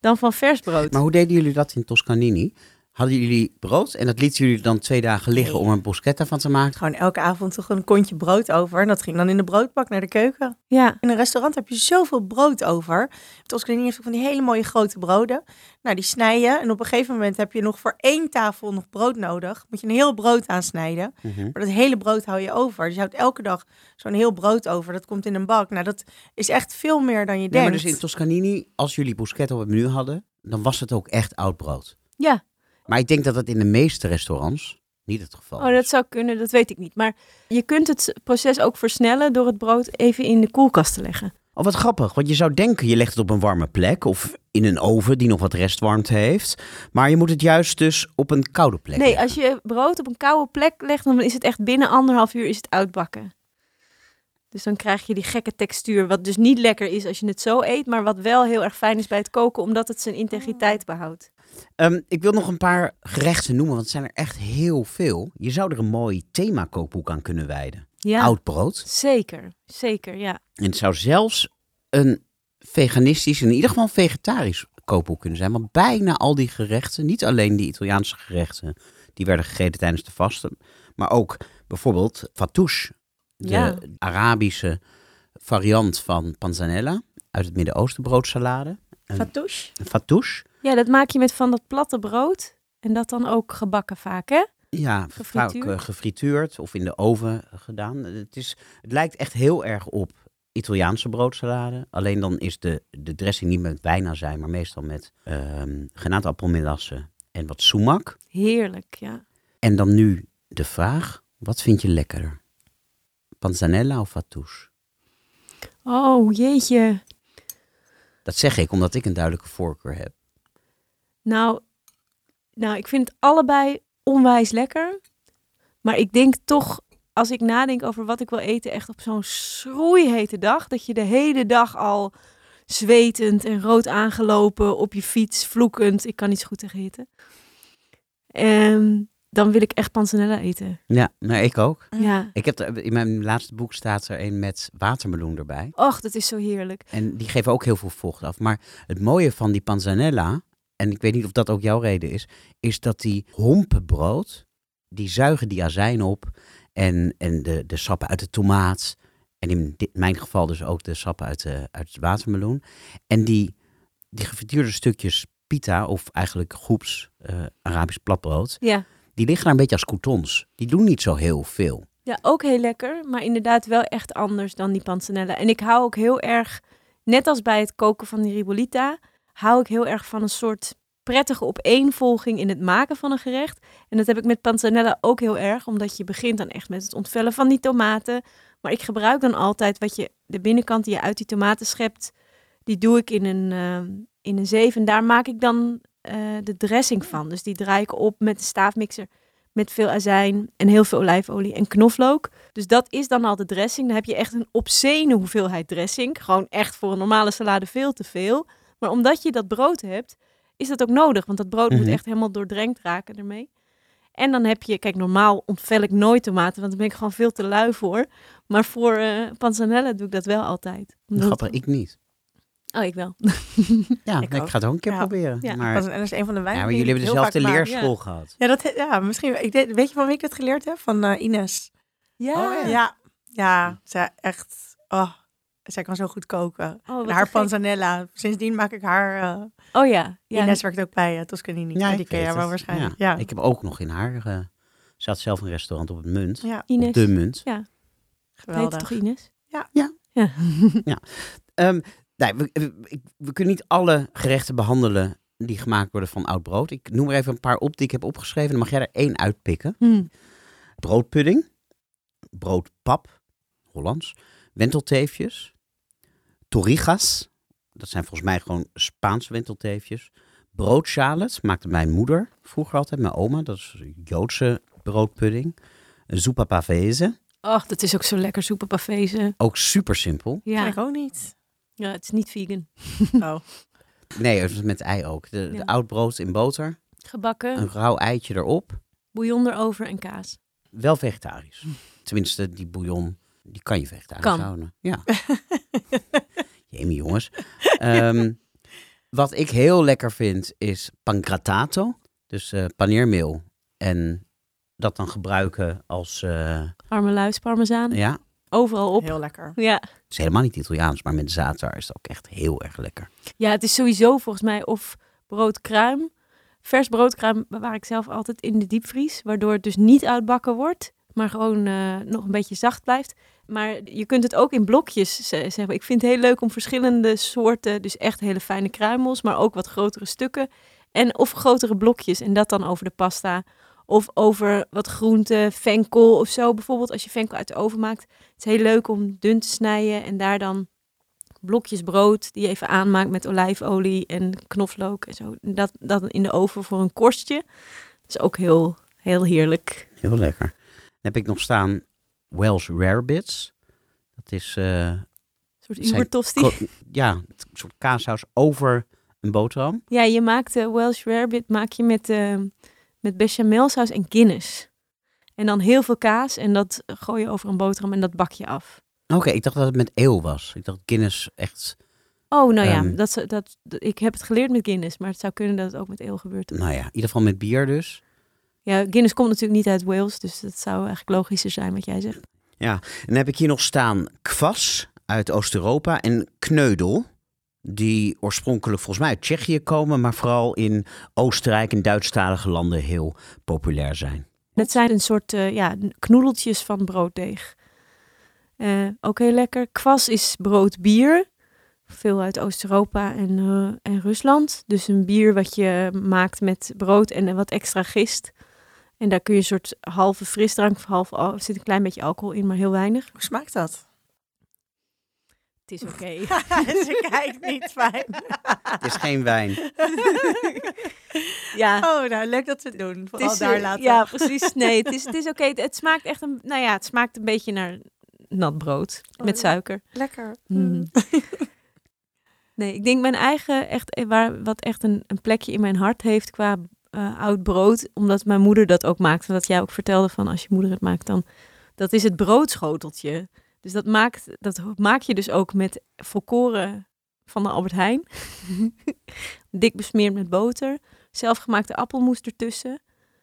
Dan van vers brood. Maar hoe deden jullie dat in Toscanini? Hadden jullie brood en dat lieten jullie dan twee dagen liggen Nee. om een bruschetta van te maken? Gewoon elke avond toch een kontje brood over. En dat ging dan in de broodbak naar de keuken. Ja, In een restaurant heb je zoveel brood over. Toscanini heeft ook van die hele mooie grote broden. Nou, die snij je. En op een gegeven moment heb je nog voor één tafel nog brood nodig. Moet je een heel brood aansnijden. Mhm. Maar dat hele brood hou je over. Dus je houdt elke dag zo'n heel brood over. Dat komt in een bak. Nou, dat is echt veel meer dan je Nee, denkt. maar dus in Toscanini, als jullie bruschetta op het menu hadden, dan was het ook echt oud brood. ja. Maar ik denk dat dat in de meeste restaurants niet het geval Oh, is. dat zou kunnen, dat weet ik niet. Maar je kunt het proces ook versnellen door het brood even in de koelkast te leggen. Oh, wat grappig. Want je zou denken, je legt het op een warme plek of in een oven die nog wat restwarmte heeft. Maar je moet het juist dus op een koude plek Nee, leggen. als je brood op een koude plek legt, dan is het echt binnen anderhalf uur is het uitbakken. Dus dan krijg je die gekke textuur, wat dus niet lekker is als je het zo eet, maar wat wel heel erg fijn is bij het koken, omdat het zijn integriteit behoudt. Ehm, ik wil nog een paar gerechten noemen, want het zijn er echt heel veel. Je zou er een mooi themakookboek aan kunnen wijden. Ja, Oud brood. zeker, zeker, ja. En het zou zelfs een veganistisch, in ieder geval vegetarisch kookboek kunnen zijn. Want bijna al die gerechten, niet alleen die Italiaanse gerechten, die werden gegeten tijdens de vasten. Maar ook bijvoorbeeld fattoush, de Ja. Arabische variant van panzanella uit het Midden-Oosten broodsalade. Een Fatouche. fattoush. Ja, dat maak je met van dat platte brood en dat dan ook gebakken vaak, hè? Ja, vaak Gefrituurd? eh, gefrituurd of in de oven gedaan. Het, is, het lijkt echt heel erg op Italiaanse broodsalade. Alleen dan is de, de dressing niet met bijna maar meestal met granaatappelmelassen en wat sumac. Heerlijk, ja. En dan nu de vraag, wat vind je lekkerder? Panzanella of fattoush? Oh, jeetje. Dat zeg ik omdat ik een duidelijke voorkeur heb. Nou, nou, ik vind het allebei onwijs lekker. Maar ik denk toch, als ik nadenk over wat ik wil eten, echt op zo'n schroeihete dag, dat je de hele dag al zwetend en rood aangelopen op je fiets, vloekend. Ik kan niet zo goed tegen hitte. En dan wil ik echt panzanella eten. Ja, maar ik ook. Ja. Ik heb er- in mijn laatste boek staat er een met watermeloen erbij. Och, dat is zo heerlijk. En die geven ook heel veel vocht af. Maar het mooie van die panzanella, en ik weet niet of dat ook jouw reden is, is dat die hompen brood, die zuigen die azijn op en, en de, de sappen uit de tomaat. En in dit, mijn geval dus ook de sappen uit de, uit de watermeloen. En die, die gefrituurde stukjes pita, of eigenlijk groeps eh, Arabisch platbrood, Ja. Die liggen daar een beetje als croutons. Die doen niet zo heel veel. Ja, ook heel lekker, maar inderdaad wel echt anders dan die panzanella. En ik hou ook heel erg, net als bij het koken van die ribolita, hou ik heel erg van een soort prettige opeenvolging in het maken van een gerecht. En dat heb ik met panzanella ook heel erg, omdat je begint dan echt met het ontvellen van die tomaten. Maar ik gebruik dan altijd wat je, de binnenkant die je uit die tomaten schept, die doe ik in een, eh, in een zeef. En daar maak ik dan eh, de dressing van. Dus die draai ik op met een staafmixer met veel azijn en heel veel olijfolie en knoflook. Dus dat is dan al de dressing. Dan heb je echt een obscene hoeveelheid dressing. Gewoon echt voor een normale salade veel te veel. Maar omdat je dat brood hebt, is dat ook nodig. Want dat brood Mhm. moet echt helemaal doordrenkt raken ermee. En dan heb je, kijk, normaal ontvel ik nooit tomaten, want daar ben ik gewoon veel te lui voor. Maar voor eh panzanella doe ik dat wel altijd. Omdat- Grappig, ik niet. Oh, ik wel. Ja, Ik ga het ook een keer Ja. proberen. Ja, maar, Dat is een van de ja, wijnen. maar die jullie hebben dezelfde leerschool gehad. Ja, dat, ja, misschien. Ik deed, weet je van wie ik het geleerd heb? Van eh, Ines. Ja. Oh, Ja, ja, zij echt. Oh, zij kan zo goed koken. Oh, haar gek. panzanella. Sindsdien maak ik haar. eh Oh ja. ja. Ines werkt ook bij uh, Toscanini. Ja, die ken jij wel waarschijnlijk. Ja. Ja. Ik heb ook nog in haar... eh ze had zelf een restaurant op het Munt. Ja, Ines. Op de Munt. Ja. Heet geweldig. toch Ines? Ja. Ja. Ja. Ehm, nee, we, we, ik- we kunnen niet alle gerechten behandelen die gemaakt worden van oud brood. Ik noem er even een paar op die ik heb opgeschreven. Dan mag jij er één uitpikken. Hm. Broodpudding. Broodpap. Hollands. Wentelteefjes. Torrijas. Dat zijn volgens mij gewoon Spaanse wentelteefjes. Broodchalet maakte mijn moeder vroeger altijd. Mijn oma. Dat is Joodse broodpudding. Zuppa pavese. Och, dat is ook zo lekker soepenpafezen. Ook super simpel. Ja. ik ook niet. Ja, het is niet vegan. Oh. Nee, het is met ei ook. De, oud brood in boter. Gebakken, Een rauw eitje erop. bouillon erover en kaas. Wel vegetarisch. Tenminste, die bouillon, die kan je vegetarisch Kan. houden. Ja. Jemie jongens. Ehm, wat ik heel lekker vind is pangrattato. Dus eh, paneermeel. En dat dan gebruiken als, eh, Arme luis, parmezaan. ja, Overal op. Heel lekker. Ja. het is helemaal niet Italiaans, maar met zatar is het ook echt heel erg lekker. ja, het is sowieso volgens mij of broodkruim. Vers broodkruim bewaar ik zelf altijd in de diepvries. Waardoor het dus niet uitbakken wordt. Maar gewoon eh, nog een beetje zacht blijft. Maar je kunt het ook in blokjes ze- zeggen. Ik vind het heel leuk om verschillende soorten. Dus echt hele fijne kruimels. Maar ook wat grotere stukken. En of grotere blokjes. En dat dan over de pasta. Of over wat groente, venkel of zo. Bijvoorbeeld als je venkel uit de oven maakt. Het is heel leuk om dun te snijden. En daar dan blokjes brood die je even aanmaakt met olijfolie en knoflook en zo. Dat, dat in de oven voor een korstje. Dat is ook heel, heel heerlijk. Heel lekker. Dan heb ik nog staan Welsh Rarebits. Dat is eh, Een soort ubertosti. ja, een soort kaassaus over een boterham. Ja, je maakt de Welsh rarebit maak je met, eh met bechamelsaus en Guinness. En dan heel veel kaas en dat gooi je over een boterham en dat bak je af. Oké, ik dacht dat het met eeuw was. Ik dacht Guinness echt, Oh, nou ja, Ehm. dat, dat, dat- ik heb het geleerd met Guinness, maar het zou kunnen dat het ook met ale gebeurt. nou ja, in ieder geval met bier dus. Ja, Guinness komt natuurlijk niet uit Wales, dus dat zou eigenlijk logischer zijn wat jij zegt. En dan heb ik hier nog staan kwas uit Oost-Europa en kneudel. Die oorspronkelijk volgens mij uit Tsjechië komen, maar vooral in Oostenrijk en Duitsstalige landen heel populair zijn. Het zijn een soort eh, ja, knoedeltjes van brooddeeg. Eh, ook heel lekker. Kwas is broodbier. Veel uit Oost-Europa en, eh, en Rusland. Dus een bier wat je maakt met brood en wat extra gist. En daar kun je een soort halve frisdrank, half, al- er zit een klein beetje alcohol in, maar heel weinig. Hoe smaakt dat? Het is oké. Ze kijkt niet fijn. Het is geen wijn. ja, Oh, nou leuk dat we het doen. het Vooral is, daar eh, laten. Ja, precies. Nee, het is, het is oké. Het smaakt echt een, nou ja, het smaakt een beetje naar nat brood Oh, met suiker. Lekker. Mm. Nee, ik denk mijn eigen, echt, eh, waar, wat echt een, een plekje in mijn hart heeft qua eh, oud brood. Omdat mijn moeder dat ook maakt. Wat jij ook vertelde van als je moeder het maakt dan. Dat is het broodschoteltje. Dus dat, maakt, dat maak je dus ook met volkoren van de Albert Heijn. Dik besmeerd met boter. Zelfgemaakte appelmoes ertussen.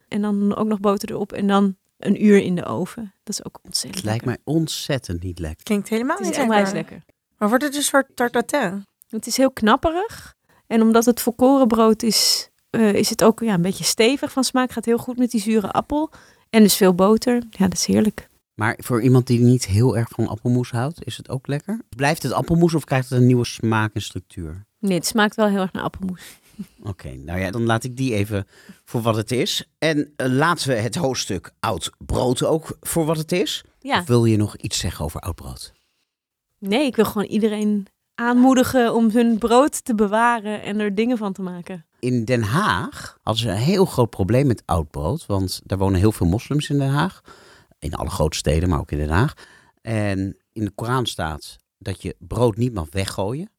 En dan ook nog boter erop. En dan een uur in de oven. Dat is ook Het ontzettend lijkt lekker. mij ontzettend niet lekker. Klinkt helemaal Het niet is lekker. onwijs lekker. Maar wordt het een soort tartatin? Het is heel knapperig. En omdat het volkorenbrood is, eh, is het ook ja, een beetje stevig van smaak. Gaat heel goed met die zure appel. En dus veel boter. Ja, dat is heerlijk. Maar voor iemand die niet heel erg van appelmoes houdt, is het ook lekker? Blijft het appelmoes of krijgt het een nieuwe smaak en structuur? Nee, het smaakt wel heel erg naar appelmoes. Oké, nou ja, dan laat ik die even voor wat het is. En eh, laten we het hoofdstuk oud brood ook voor wat het is. Ja, Of wil je nog iets zeggen over oud brood? nee, ik wil gewoon iedereen aanmoedigen om hun brood te bewaren en er dingen van te maken. In Den Haag hadden ze een heel groot probleem met oud brood. Want daar wonen heel veel moslims in Den Haag. In alle grote steden, maar ook in Den Haag. En in de Koran staat dat je brood niet mag weggooien.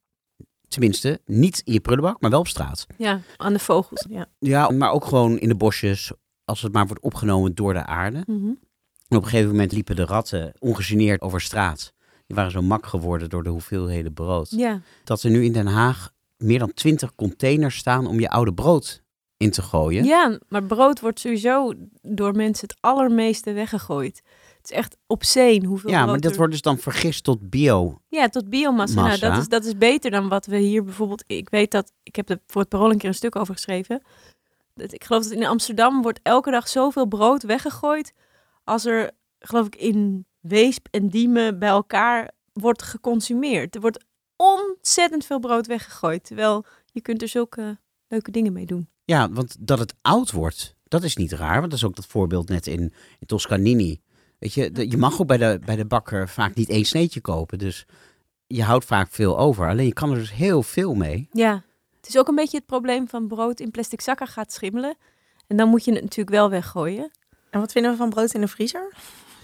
Tenminste, niet in je prullenbak, maar wel op straat. Ja, aan de vogels. Ja. Ja, maar ook gewoon in de bosjes, als het maar wordt opgenomen door de aarde. Mhm. En op een gegeven moment liepen de ratten ongegeneerd over straat. Die waren zo mak geworden door de hoeveelheden brood. ja. Dat er nu in Den Haag meer dan twintig containers staan om je oude brood in te gooien. Ja, maar brood wordt sowieso door mensen het allermeeste weggegooid. Het is echt obscene hoeveel Ja, maar dat er- wordt dus dan vergist tot bio. Ja, tot biomassa. Nou, dat, is, dat is beter dan wat we hier bijvoorbeeld... Ik weet dat... Ik heb er voor het parool een keer een stuk over geschreven. Dat, ik geloof dat in Amsterdam wordt elke dag zoveel brood weggegooid... als er, geloof ik, in Weesp en Diemen bij elkaar wordt geconsumeerd. Er wordt ontzettend veel brood weggegooid. Terwijl je kunt er zulke leuke dingen mee doen. Ja, want dat het oud wordt, dat is niet raar. Want dat is ook dat voorbeeld net in, in Toscanini. Weet je, de- je mag ook bij de, bij de bakker vaak niet één sneetje kopen. Dus je houdt vaak veel over. Alleen je kan er dus heel veel mee. Ja, het is ook een beetje het probleem van brood in plastic zakken gaat schimmelen. En dan moet je het natuurlijk wel weggooien. En wat vinden we van brood in de vriezer?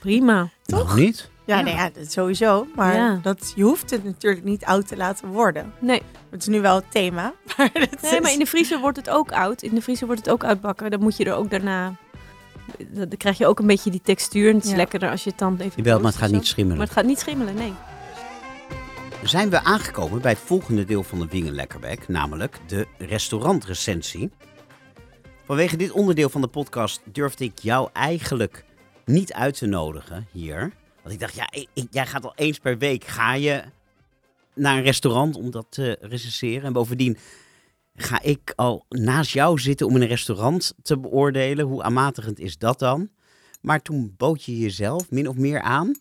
Prima. Nog niet? Ja, Ja. Nee, ja dat sowieso. Maar Ja. dat, je hoeft het natuurlijk niet oud te laten worden. Nee, Het is nu wel het thema. Maar dat nee, maar in de vriezer wordt het ook oud. In de vriezer wordt het ook uitbakken. Dan moet je er ook daarna... Dan krijg je ook een beetje die textuur. En het is Ja. lekkerder als je het dan even... Jawel, maar het gaat niet schimmelen. Maar het gaat niet schimmelen, nee. Zijn we aangekomen bij het volgende deel van de Wingen Lekkerback. Namelijk de restaurantrecensie. Vanwege dit onderdeel van de podcast durfde ik jou eigenlijk niet uit te nodigen hier. Want ik dacht, ja, ik- jij gaat al eens per week ga je naar een restaurant om dat te recenseren. En bovendien ga ik al naast jou zitten om in een restaurant te beoordelen. Hoe aanmatigend is dat dan? Maar toen bood je jezelf min of meer aan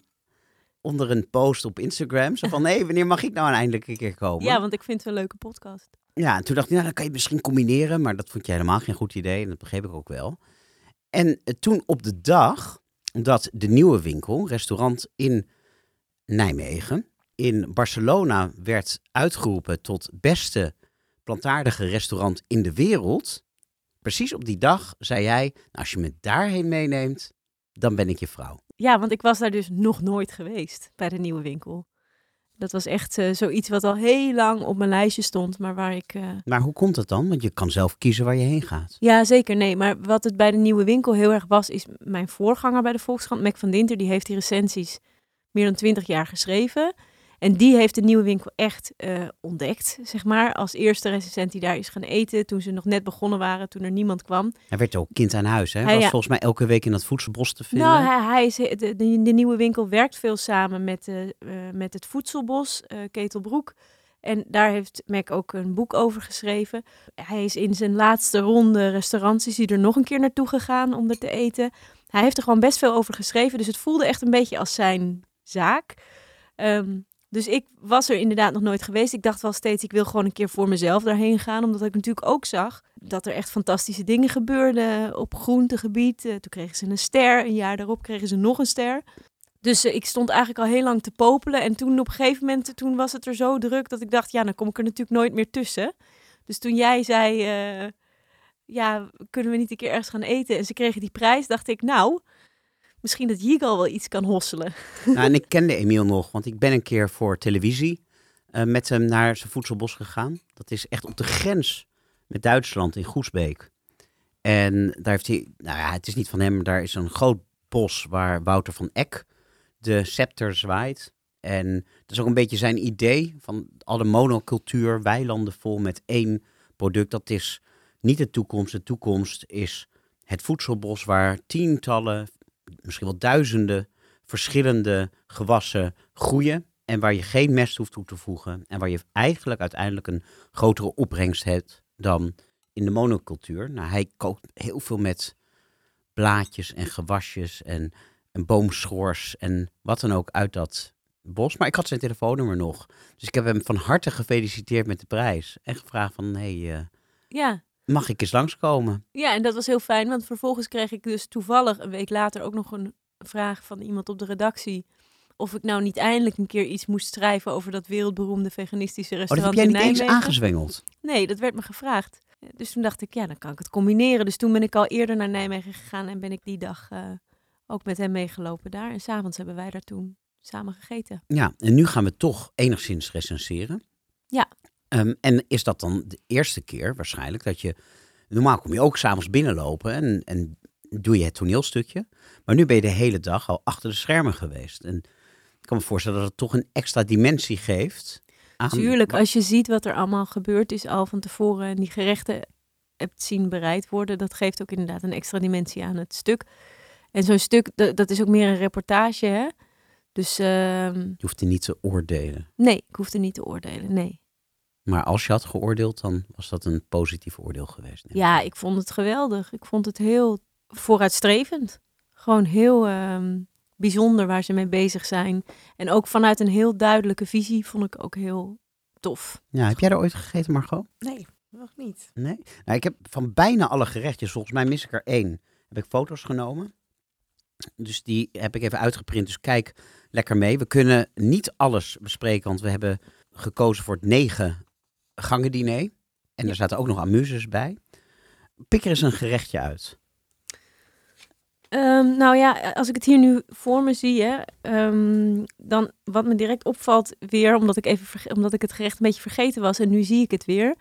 onder een post op Instagram. Zo van, hé, wanneer mag ik nou eindelijk een keer komen? Ja, want ik vind het een leuke podcast. Ja, en toen dacht ik, nou, dan kan je het misschien combineren. Maar dat vond je helemaal geen goed idee. En dat begreep ik ook wel. En eh, toen op de dag dat de nieuwe winkel, restaurant in Nijmegen, in Barcelona werd uitgeroepen tot beste plantaardige restaurant in de wereld. Precies op die dag zei jij, nou, als je me daarheen meeneemt, dan ben ik je vrouw. Ja, want ik was daar dus nog nooit geweest bij de nieuwe winkel. Dat was echt eh, zoiets wat al heel lang op mijn lijstje stond, maar waar ik... eh, Maar hoe komt dat dan? Want je kan zelf kiezen waar je heen gaat. Ja, zeker. Nee, maar wat het bij de nieuwe winkel heel erg was, is mijn voorganger bij de Volkskrant, Mac van Dinter, die heeft die recensies meer dan twintig jaar geschreven. En die heeft de nieuwe winkel echt eh, ontdekt, zeg maar, als eerste recensent die daar is gaan eten, toen ze nog net begonnen waren, toen er niemand kwam. Hij werd ook kind aan huis, hè? Hij, was ja. volgens mij elke week in dat voedselbos te vinden. Nou, hij, hij is, de, de, de nieuwe winkel werkt veel samen met, eh, eh, met het Voedselbos, eh, Ketelbroek. En daar heeft Mac ook een boek over geschreven. Hij is in zijn laatste ronde restaurants is hij er nog een keer naartoe gegaan om er te eten. Hij heeft er gewoon best veel over geschreven, dus het voelde echt een beetje als zijn zaak. Ehm, dus ik was er inderdaad nog nooit geweest. Ik dacht wel steeds, ik wil gewoon een keer voor mezelf daarheen gaan. Omdat ik natuurlijk ook zag dat er echt fantastische dingen gebeurden op groentegebied. Eh, toen kregen ze een ster. Een jaar daarop kregen ze nog een ster. Dus eh, ik stond eigenlijk al heel lang te popelen. En toen op een gegeven moment toen was het er zo druk dat ik dacht, ja, dan kom ik er natuurlijk nooit meer tussen. Dus toen jij zei, eh, ja, kunnen we niet een keer ergens gaan eten? En ze kregen die prijs, dacht ik, nou, misschien dat Yigal wel iets kan hosselen. Nou, en ik kende Emiel nog, want ik ben een keer voor televisie eh, met hem naar zijn voedselbos gegaan. Dat is echt op de grens met Duitsland in Goesbeek. En daar heeft hij, nou ja, het is niet van hem, maar daar is een groot bos waar Wouter van Eck de scepter zwaait. En dat is ook een beetje zijn idee van alle monocultuur, weilanden vol met één product. Dat is niet de toekomst. De toekomst is het voedselbos waar tientallen, misschien wel duizenden verschillende gewassen groeien. En waar je geen mest hoeft toe te voegen. En waar je eigenlijk uiteindelijk een grotere opbrengst hebt dan in de monocultuur. Nou, hij kookt heel veel met blaadjes en gewasjes en, en boomschors en wat dan ook uit dat bos. Maar ik had zijn telefoonnummer nog. Dus ik heb hem van harte gefeliciteerd met de prijs. En gevraagd van, hey, eh, Ja, mag ik eens langskomen? Ja, en dat was heel fijn, want vervolgens kreeg ik dus toevallig een week later ook nog een vraag van iemand op de redactie. Of ik nou niet eindelijk een keer iets moest schrijven over dat wereldberoemde veganistische Oh, dat restaurant heb jij niet in eens Nijmegen. aangezwengeld. Nee, dat werd me gevraagd. Dus toen dacht ik, ja, dan kan ik het combineren. Dus toen ben ik al eerder naar Nijmegen gegaan en ben ik die dag eh, ook met hem meegelopen daar. En s'avonds hebben wij daar toen samen gegeten. Ja, en nu gaan we toch enigszins recenseren. Ja. Ehm, en is dat dan de eerste keer waarschijnlijk dat je... Normaal kom je ook s'avonds binnenlopen en, en doe je het toneelstukje. Maar nu ben je de hele dag al achter de schermen geweest. En ik kan me voorstellen dat het toch een extra dimensie geeft. Aan Tuurlijk, als je ziet wat er allemaal gebeurd is al van tevoren en die gerechten hebt zien bereid worden, dat geeft ook inderdaad een extra dimensie aan het stuk. En zo'n stuk, dat, dat is ook meer een reportage, hè? Dus ehm, Je hoeft er niet te oordelen. nee, ik hoefde niet te oordelen, nee. Maar als je had geoordeeld, dan was dat een positief oordeel geweest. Ja, ik vond het geweldig. Ik vond het heel vooruitstrevend. Gewoon heel ehm, bijzonder waar ze mee bezig zijn. En ook vanuit een heel duidelijke visie vond ik ook heel tof. Ja, heb jij er ooit gegeten, Margot? Nee, nog niet. Nee? Nou, ik heb van bijna alle gerechtjes, volgens mij mis ik er één, heb ik foto's genomen. Dus die heb ik even uitgeprint. Dus kijk lekker mee. We kunnen niet alles bespreken, want we hebben gekozen voor het negen gangen diner. En er zaten ook nog amuses bij. Pik er eens een gerechtje uit. Ehm, nou ja, als ik het hier nu voor me zie, hè, ehm, dan wat me direct opvalt weer, omdat ik, even omdat ik het gerecht een beetje vergeten was en nu zie ik het weer,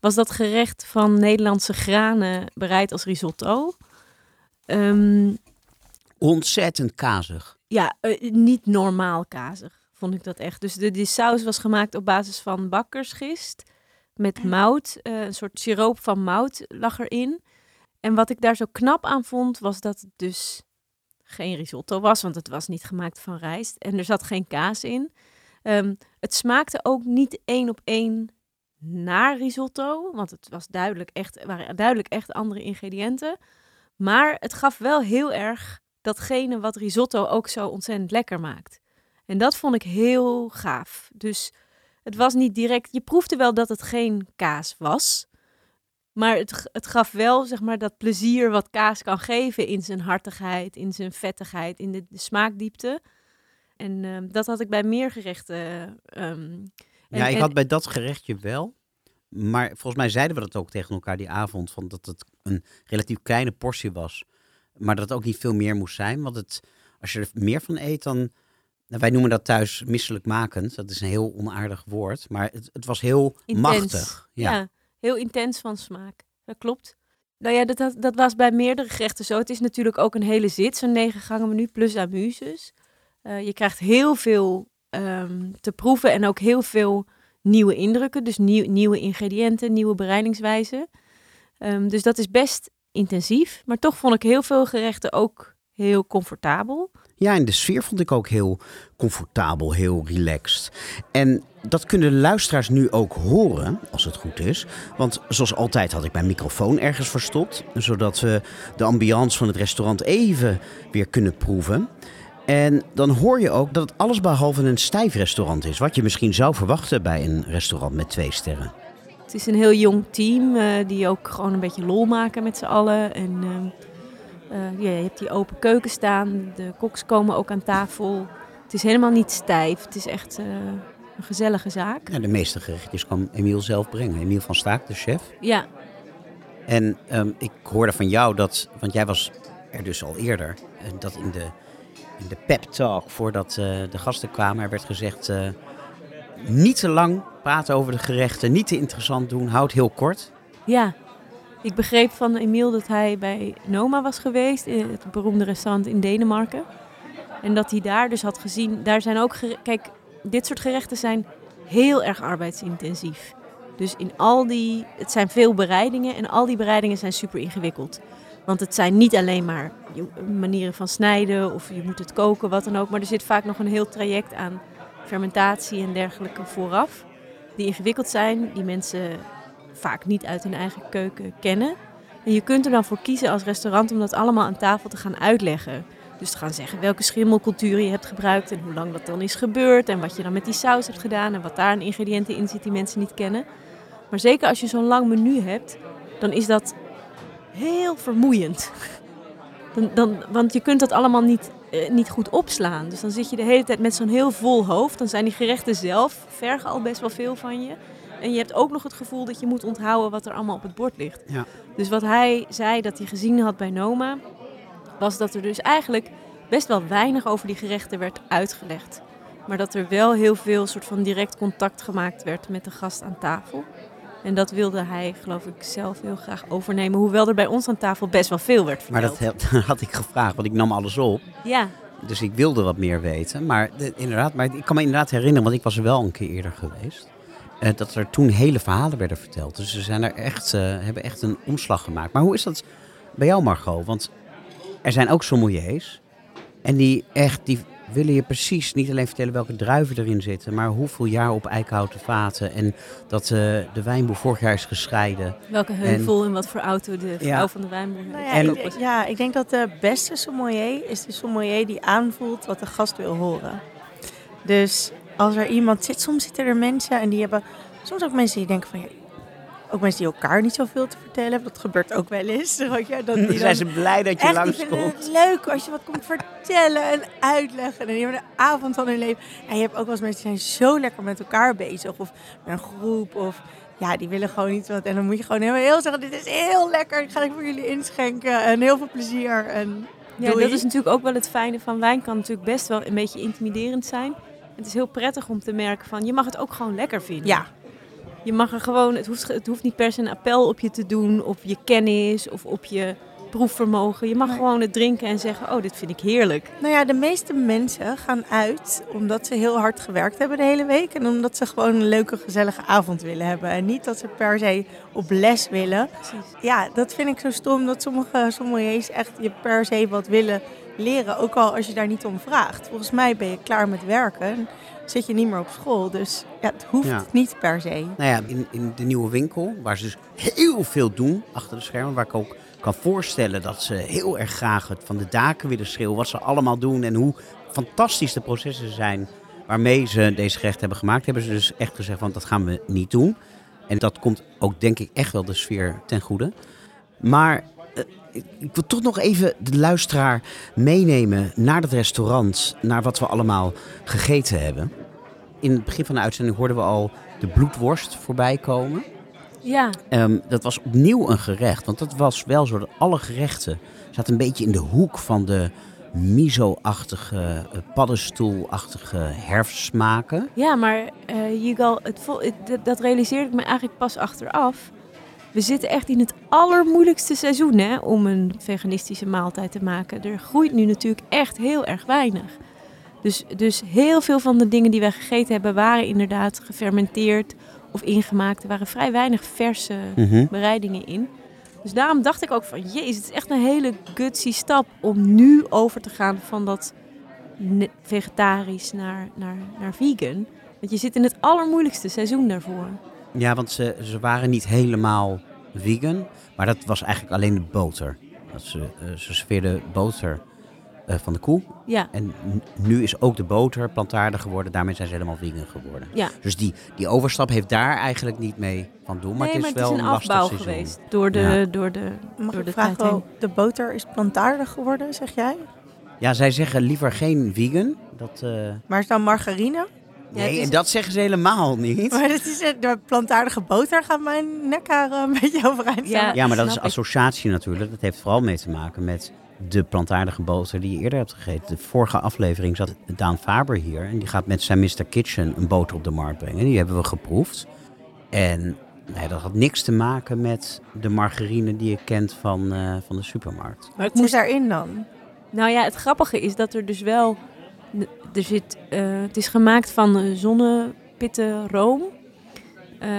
was dat gerecht van Nederlandse granen bereid als risotto. Ehm, Ontzettend kazig. ja, eh, niet normaal kazig, vond ik dat echt. Dus de, die saus was gemaakt op basis van bakkersgist met mout. eh, een soort siroop van mout lag erin. en wat ik daar zo knap aan vond, was dat het dus geen risotto was, want het was niet gemaakt van rijst. En er zat geen kaas in. Ehm, het smaakte ook niet één op één naar risotto, want het was duidelijk echt, waren duidelijk echt andere ingrediënten. Maar het gaf wel heel erg datgene wat risotto ook zo ontzettend lekker maakt. En dat vond ik heel gaaf. Dus het was niet direct, je proefde wel dat het geen kaas was. Maar het, het gaf wel zeg maar, dat plezier wat kaas kan geven in zijn hartigheid, in zijn vettigheid, in de, smaakdiepte. En ehm, dat had ik bij meer gerechten. Um, ja, ik had bij dat gerechtje wel. Maar volgens mij zeiden we dat ook tegen elkaar die avond. Van dat het een relatief kleine portie was. Maar dat het ook niet veel meer moest zijn. Want het, als je er meer van eet, dan. Nou, wij noemen dat thuis misselijkmakend. Dat is een heel onaardig woord. Maar het, het was heel machtig. ja heel intens van smaak. Dat klopt. Nou ja, dat, dat, was bij meerdere gerechten zo. Het is natuurlijk ook een hele zit, zo'n negen gangen menu plus amuses. Uh, je krijgt heel veel ehm, te proeven en ook heel veel nieuwe indrukken. Dus nieuw, nieuwe ingrediënten, nieuwe bereidingswijzen. Um, dus dat is best intensief. Maar toch vond ik heel veel gerechten ook heel comfortabel. Ja, en de sfeer vond ik ook heel comfortabel, heel relaxed. En dat kunnen de luisteraars nu ook horen, als het goed is. Want zoals altijd had ik mijn microfoon ergens verstopt, zodat we de ambiance van het restaurant even weer kunnen proeven. En dan hoor je ook dat het allesbehalve een stijf restaurant is, wat je misschien zou verwachten bij een restaurant met twee sterren. Het is een heel jong team uh, die ook gewoon een beetje lol maken met z'n allen. En ja, je hebt die open keuken staan, de koks komen ook aan tafel. Het is helemaal niet stijf, het is echt een gezellige zaak. Ja, de meeste gerechtjes kan Emiel zelf brengen. Emiel van Staak, de chef. Ja. En um, ik hoorde van jou dat, want jij was er dus al eerder, dat in de, in de pep talk voordat uh, de gasten kwamen, er werd gezegd: uh, niet te lang praten over de gerechten, niet te interessant doen, houd heel kort. Ja, ik begreep van Emiel dat hij bij Noma was geweest, het beroemde restaurant in Denemarken. En dat hij daar dus had gezien, daar zijn ook, kijk, dit soort gerechten zijn heel erg arbeidsintensief. Dus in al die, het zijn veel bereidingen en al die bereidingen zijn super ingewikkeld. Want het zijn niet alleen maar manieren van snijden of je moet het koken, wat dan ook. Maar er zit vaak nog een heel traject aan fermentatie en dergelijke vooraf. Die ingewikkeld zijn, die mensen vaak niet uit hun eigen keuken kennen. En je kunt er dan voor kiezen als restaurant om dat allemaal aan tafel te gaan uitleggen. Dus te gaan zeggen welke schimmelcultuur je hebt gebruikt en hoe lang dat dan is gebeurd. En wat je dan met die saus hebt gedaan en wat daar aan ingrediënten in zit die mensen niet kennen. Maar zeker als je zo'n lang menu hebt, dan is dat heel vermoeiend. Dan, dan, want je kunt dat allemaal niet, eh, niet goed opslaan. Dus dan zit je de hele tijd met zo'n heel vol hoofd. Dan zijn die gerechten zelf vergen al best wel veel van je. En je hebt ook nog het gevoel dat je moet onthouden wat er allemaal op het bord ligt. Ja. Dus wat hij zei dat hij gezien had bij Noma, was dat er dus eigenlijk best wel weinig over die gerechten werd uitgelegd. Maar dat er wel heel veel soort van direct contact gemaakt werd met de gast aan tafel. En dat wilde hij, geloof ik, zelf heel graag overnemen. Hoewel er bij ons aan tafel best wel veel werd verteld. Maar dat had ik gevraagd, want ik nam alles op. Ja. Dus ik wilde wat meer weten. Maar, inderdaad, maar ik kan me inderdaad herinneren, want ik was er wel een keer eerder geweest. Eh, dat er toen hele verhalen werden verteld. Dus ze zijn er echt, uh, hebben echt een omslag gemaakt. Maar hoe is dat bij jou, Margot? Want er zijn ook sommeliers. En die echt, die willen je precies niet alleen vertellen welke druiven erin zitten, maar hoeveel jaar op eikenhouten vaten. En dat uh, de wijnboer vorig jaar is gescheiden. Welke heuvel en, wat voor auto de vrouw van de wijnboer nou ja, en, ik, ja, ik denk dat de beste sommelier is de sommelier die aanvoelt wat de gast wil horen. Dus als er iemand zit, soms zitten er mensen en die hebben, soms ook mensen die denken van ja, ook mensen die elkaar niet zoveel te vertellen hebben. Dat gebeurt ook wel eens. Je, dat die zijn ze blij dat je langskomt. Het leuk als je wat komt vertellen en uitleggen. En die hebben een avond van hun leven. En je hebt ook wel eens mensen die zijn zo lekker met elkaar bezig. Of met een groep. Of ja, die willen gewoon niet wat. En dan moet je gewoon heel, heel zeggen, dit is heel lekker. Ik ga het voor jullie inschenken. En heel veel plezier. En ja, dat is natuurlijk ook wel het fijne van wijn. Kan natuurlijk best wel een beetje intimiderend zijn. Het is heel prettig om te merken van, je mag het ook gewoon lekker vinden. Ja, je mag er gewoon, het hoeft, het hoeft niet per se een appel op je te doen, op je kennis of op je proefvermogen. Je mag Nee. gewoon het drinken en zeggen, oh, dit vind ik heerlijk. Nou ja, de meeste mensen gaan uit omdat ze heel hard gewerkt hebben de hele week. En omdat ze gewoon een leuke, gezellige avond willen hebben. En niet dat ze per se op les willen. Precies. Ja, dat vind ik zo stom dat sommige sommeliers echt je per se wat willen leren. Ook al als je daar niet om vraagt. Volgens mij ben je klaar met werken. en Zit je niet meer op school. Dus ja, het hoeft Ja. niet per se. Nou ja, in, in de nieuwe winkel, waar ze dus heel veel doen achter de schermen, waar ik ook kan voorstellen dat ze heel erg graag het van de daken willen schreeuwen, wat ze allemaal doen en hoe fantastisch de processen zijn waarmee ze deze gerechten hebben gemaakt, hebben ze dus echt gezegd van dat gaan we niet doen. En dat komt ook denk ik echt wel de sfeer ten goede. Maar ik, wil toch nog even de luisteraar meenemen naar het restaurant, naar wat we allemaal gegeten hebben. In het begin van de uitzending hoorden we al de bloedworst voorbij komen. Ja, Ehm, dat was opnieuw een gerecht, want dat was wel zo dat alle gerechten zaten een beetje in de hoek van de miso-achtige, eh, paddenstoelachtige herfstsmaken. ja maar Yigal, het dat- dat realiseerde ik me eigenlijk pas achteraf. We zitten echt in het allermoeilijkste seizoen hè, om een veganistische maaltijd te maken. Er groeit nu natuurlijk echt heel erg weinig. Dus, dus heel veel van de dingen die wij gegeten hebben waren inderdaad gefermenteerd of ingemaakt. Er waren vrij weinig verse Mhm. bereidingen in. Dus daarom dacht ik ook van, jezus, het is echt een hele gutsy stap om nu over te gaan van dat vegetarisch naar, naar, naar vegan. Want je zit in het allermoeilijkste seizoen daarvoor. Ja, want ze, ze waren niet helemaal vegan, maar dat was eigenlijk alleen de boter. Dat ze, eh, ze serveerden boter eh, van de koe. Ja, En nu is ook de boter plantaardig geworden, daarmee zijn ze helemaal vegan geworden. ja. Dus die, die overstap heeft daar eigenlijk niet mee van doen. Maar nee, het is maar wel het is een lastig afbouw seizoen. geweest door de, Ja. door de, Mag door ik de heen. oh, de boter is plantaardig geworden, zeg jij? Ja, zij zeggen liever geen vegan. Dat, eh, Maar is dan margarine? Ja, nee, het is- en dat zeggen ze helemaal niet. Maar dat is, de plantaardige boter gaat mijn nek haar een beetje overeind staan. Ja. Ja, maar dat is ik. associatie natuurlijk. Dat heeft vooral mee te maken met de plantaardige boter die je eerder hebt gegeten. De vorige aflevering zat Daan Faber hier. En die gaat met zijn Mr. Kitchen een boter op de markt brengen. Die hebben we geproefd. En nee, dat had niks te maken met de margarine die je kent van, eh, van de supermarkt. Maar Wat moest is daarin dan? Nou ja, het grappige is dat er dus wel. Er zit, eh, het is gemaakt van eh, zonnepitten room. eh,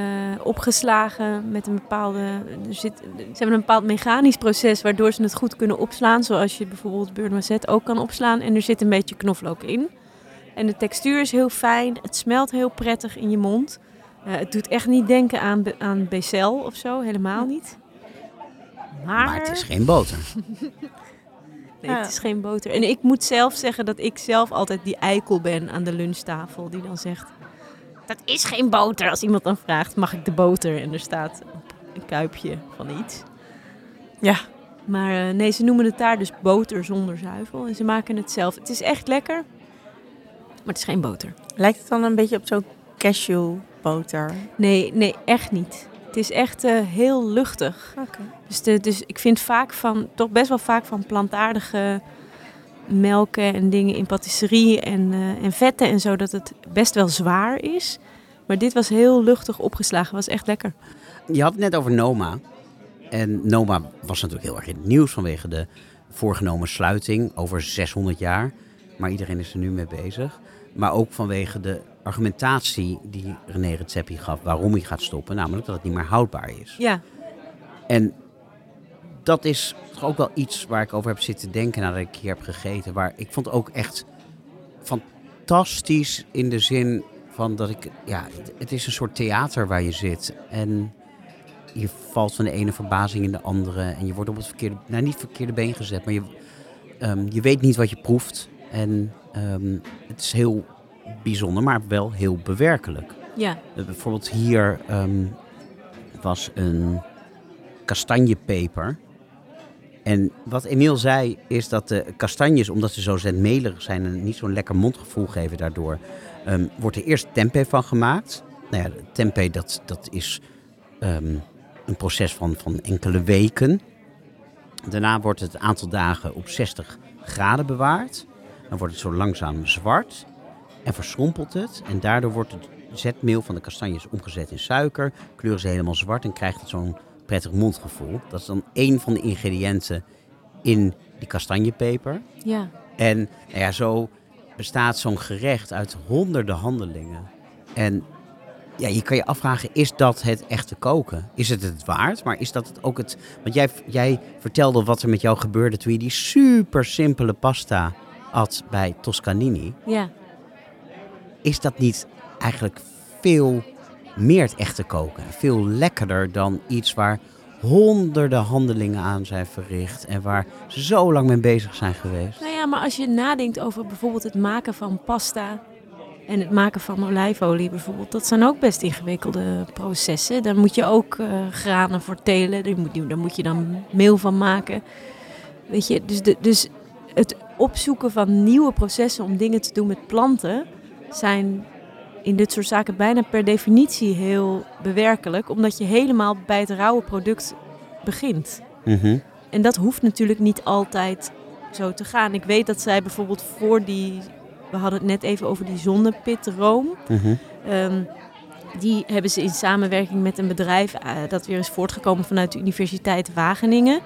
opgeslagen met een bepaalde. Er zit, ze hebben een bepaald mechanisch proces waardoor ze het goed kunnen opslaan. Zoals je bijvoorbeeld beurre ook kan opslaan. En er zit een beetje knoflook in. En de textuur is heel fijn. Het smelt heel prettig in je mond. Eh, het doet echt niet denken aan, aan becel of zo. Helemaal niet. Maar, Maar het is geen boter. Nee, Ja. het is geen boter. En ik moet zelf zeggen dat ik zelf altijd die eikel ben aan de lunchtafel. Die dan zegt, dat is geen boter. Als iemand dan vraagt, mag ik de boter? En er staat een kuipje van iets. Ja. Maar eh, nee, ze noemen het daar dus boter zonder zuivel. En ze maken het zelf. Het is echt lekker. Maar het is geen boter. Lijkt het dan een beetje op zo'n cashewboter? Nee, nee, echt niet. Het is echt eh, heel luchtig. Oké. Dus, de, dus ik vind vaak van, toch best wel vaak van plantaardige melken en dingen in patisserie en, eh, en vetten en zo, dat het best wel zwaar is. Maar dit was heel luchtig opgeslagen, was echt lekker. Je had het net over Noma. En Noma was natuurlijk heel erg in het nieuws vanwege de voorgenomen sluiting over 600 jaar. Maar iedereen is er nu mee bezig. Maar ook vanwege de argumentatie die René Redzepi gaf waarom hij gaat stoppen. Namelijk dat het niet meer houdbaar is. Ja, En dat is toch ook wel iets waar ik over heb zitten denken nadat ik hier heb gegeten. Waar ik vond ook echt fantastisch in de zin van dat ik... Ja, het, is een soort theater waar je zit. En je valt van de ene verbazing in de andere. En je wordt op het verkeerde... Nou, niet verkeerde been gezet, maar je, ehm, je weet niet wat je proeft. En ehm, het is heel bijzonder, maar wel heel bewerkelijk. ja, Eh, Bijvoorbeeld hier ehm, was een kastanjepeper. En wat Emiel zei is dat de kastanjes, omdat ze zo zetmelig zijn en niet zo'n lekker mondgevoel geven daardoor, ehm, wordt er eerst tempeh van gemaakt. Nou ja, tempeh dat, dat is ehm, een proces van, van enkele weken. Daarna wordt het een aantal dagen op 60 graden bewaard. Dan wordt het zo langzaam zwart en verschrompelt het. En daardoor wordt het zetmeel van de kastanjes omgezet in suiker. Kleuren ze helemaal zwart en krijgt het zo'n prettig mondgevoel. Dat is dan één van de ingrediënten in die kastanjepeper. Ja. En nou ja, zo bestaat zo'n gerecht uit honderden handelingen. En ja, je kan je afvragen, is dat het echte koken? Is het het waard? Maar is dat het ook het... Want jij, jij vertelde wat er met jou gebeurde toen je die super simpele pasta at bij Toscanini. Ja. Is dat niet eigenlijk veel meer het echte koken? Veel lekkerder dan iets waar honderden handelingen aan zijn verricht en waar ze zo lang mee bezig zijn geweest. Nou ja, maar als je nadenkt over bijvoorbeeld het maken van pasta en het maken van olijfolie bijvoorbeeld, dat zijn ook best ingewikkelde processen. Daar moet je ook uh, granen voor telen, daar moet, moet je dan meel van maken. Weet je, dus, dus het opzoeken van nieuwe processen om dingen te doen met planten zijn in dit soort zaken bijna per definitie heel bewerkelijk, omdat je helemaal bij het rauwe product begint. Mhm. En dat hoeft natuurlijk niet altijd zo te gaan. Ik weet dat zij bijvoorbeeld voor die, we hadden het net even over die zonnepitroom. Ehm, die hebben ze in samenwerking met een bedrijf eh, dat weer is voortgekomen vanuit de Universiteit Wageningen.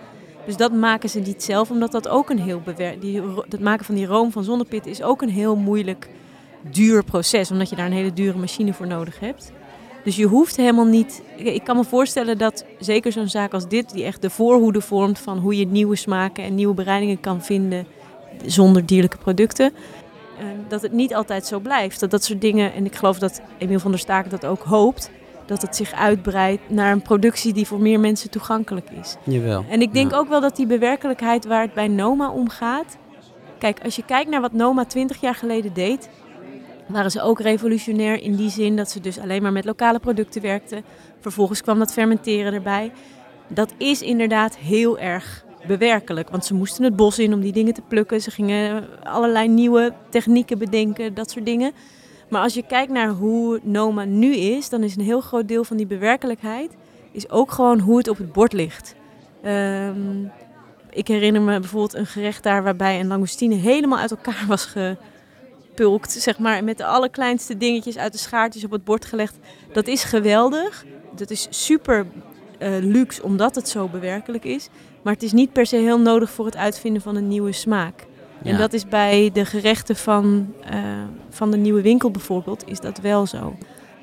Dus dat maken ze niet zelf, omdat dat ook een heel bewerkt. Het maken van die room van zonnepit is ook een heel moeilijk duur proces, omdat je daar een hele dure machine voor nodig hebt. Dus je hoeft helemaal niet. Ik kan me voorstellen dat zeker zo'n zaak als dit, die echt de voorhoede vormt van hoe je nieuwe smaken en nieuwe bereidingen kan vinden zonder dierlijke producten. eh, Dat het niet altijd zo blijft. Dat dat soort dingen, en ik geloof dat Emiel van der Staak dat ook hoopt, dat het zich uitbreidt naar een productie die voor meer mensen toegankelijk is. Jawel. En ik denk Ja. ook wel dat die bewerkelijkheid waar het bij Noma om gaat. Kijk, als je kijkt naar wat Noma 20 jaar geleden deed, waren ze ook revolutionair in die zin dat ze dus alleen maar met lokale producten werkten. Vervolgens kwam dat fermenteren erbij. Dat is inderdaad heel erg bewerkelijk, want ze moesten het bos in om die dingen te plukken. Ze gingen allerlei nieuwe technieken bedenken, dat soort dingen. Maar als je kijkt naar hoe Noma nu is, dan is een heel groot deel van die bewerkelijkheid is ook gewoon hoe het op het bord ligt. Ehm, ik herinner me bijvoorbeeld een gerecht daar waarbij een langoustine helemaal uit elkaar was zeg maar, met de allerkleinste dingetjes uit de schaartjes op het bord gelegd. Dat is geweldig. Dat is super eh, luxe omdat het zo bewerkelijk is. Maar het is niet per se heel nodig voor het uitvinden van een nieuwe smaak. En dat is bij de gerechten van, eh, van de nieuwe winkel bijvoorbeeld, is dat wel zo.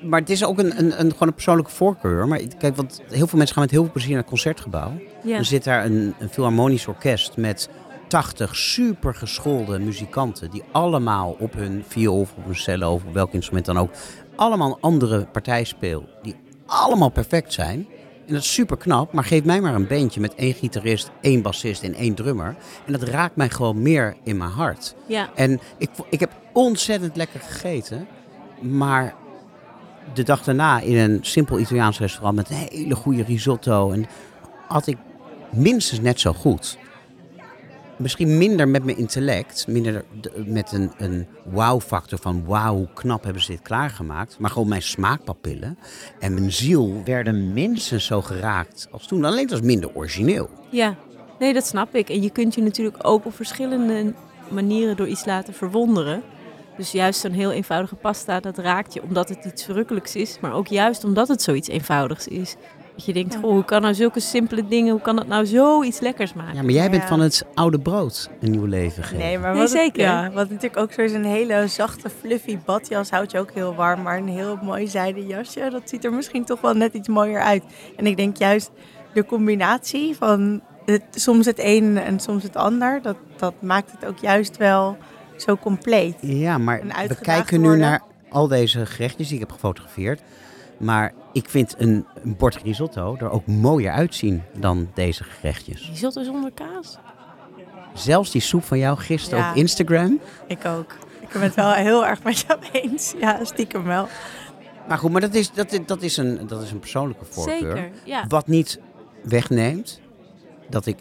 Maar het is ook een, een, een, gewoon een persoonlijke voorkeur. Maar kijk, want heel veel mensen gaan met heel veel plezier naar het concertgebouw. Ja. Er zit daar een, een filharmonisch orkest met 80 super geschoolde muzikanten. Die allemaal op hun viool of op hun cello of op welk instrument dan ook. Allemaal een andere partij spelen. Die allemaal perfect zijn. En dat is super knap. Maar geef mij maar een bandje met één gitarist, één bassist en één drummer. En dat raakt mij gewoon meer in mijn hart. ja. En ik, ik heb ontzettend lekker gegeten. Maar de dag daarna in een simpel Italiaans restaurant met een hele goede risotto. En had ik minstens net zo goed. Misschien minder met mijn intellect, minder met een, een wow-factor van wauw, hoe knap hebben ze dit klaargemaakt. Maar gewoon mijn smaakpapillen en mijn ziel werden minstens zo geraakt als toen. Alleen was minder origineel. Ja, nee, dat snap ik. En je kunt je natuurlijk ook op verschillende manieren door iets laten verwonderen. Dus juist zo'n heel eenvoudige pasta, dat raakt je omdat het iets verrukkelijks is. Maar ook juist omdat het zoiets eenvoudigs is. Dat je denkt, Ja. goh, hoe kan nou zulke simpele dingen, hoe kan dat nou zoiets lekkers maken? Ja, maar jij bent Ja. van het oude brood een nieuw leven gegeven. Nee, maar Nee, wat het- zeker. ja, wat natuurlijk ook zo is, een hele zachte, fluffy badjas houdt je ook heel warm. Maar een heel mooi zijden jasje, dat ziet er misschien toch wel net iets mooier uit. En ik denk juist de combinatie van het, soms het een en soms het ander, dat, dat maakt het ook juist wel zo compleet. Ja, maar we kijken nu worden. naar al deze gerechtjes die ik heb gefotografeerd. Maar ik vind een, een bord risotto er ook mooier uitzien dan deze gerechtjes. Risotto zonder kaas? Zelfs die soep van jou gisteren Ja. op Instagram. Ik ook. Ik ben het wel heel erg met jou eens. Ja, stiekem wel. Maar goed, maar dat is, dat, dat is, een, dat is een persoonlijke voorkeur. Zeker, ja. Wat niet wegneemt dat ik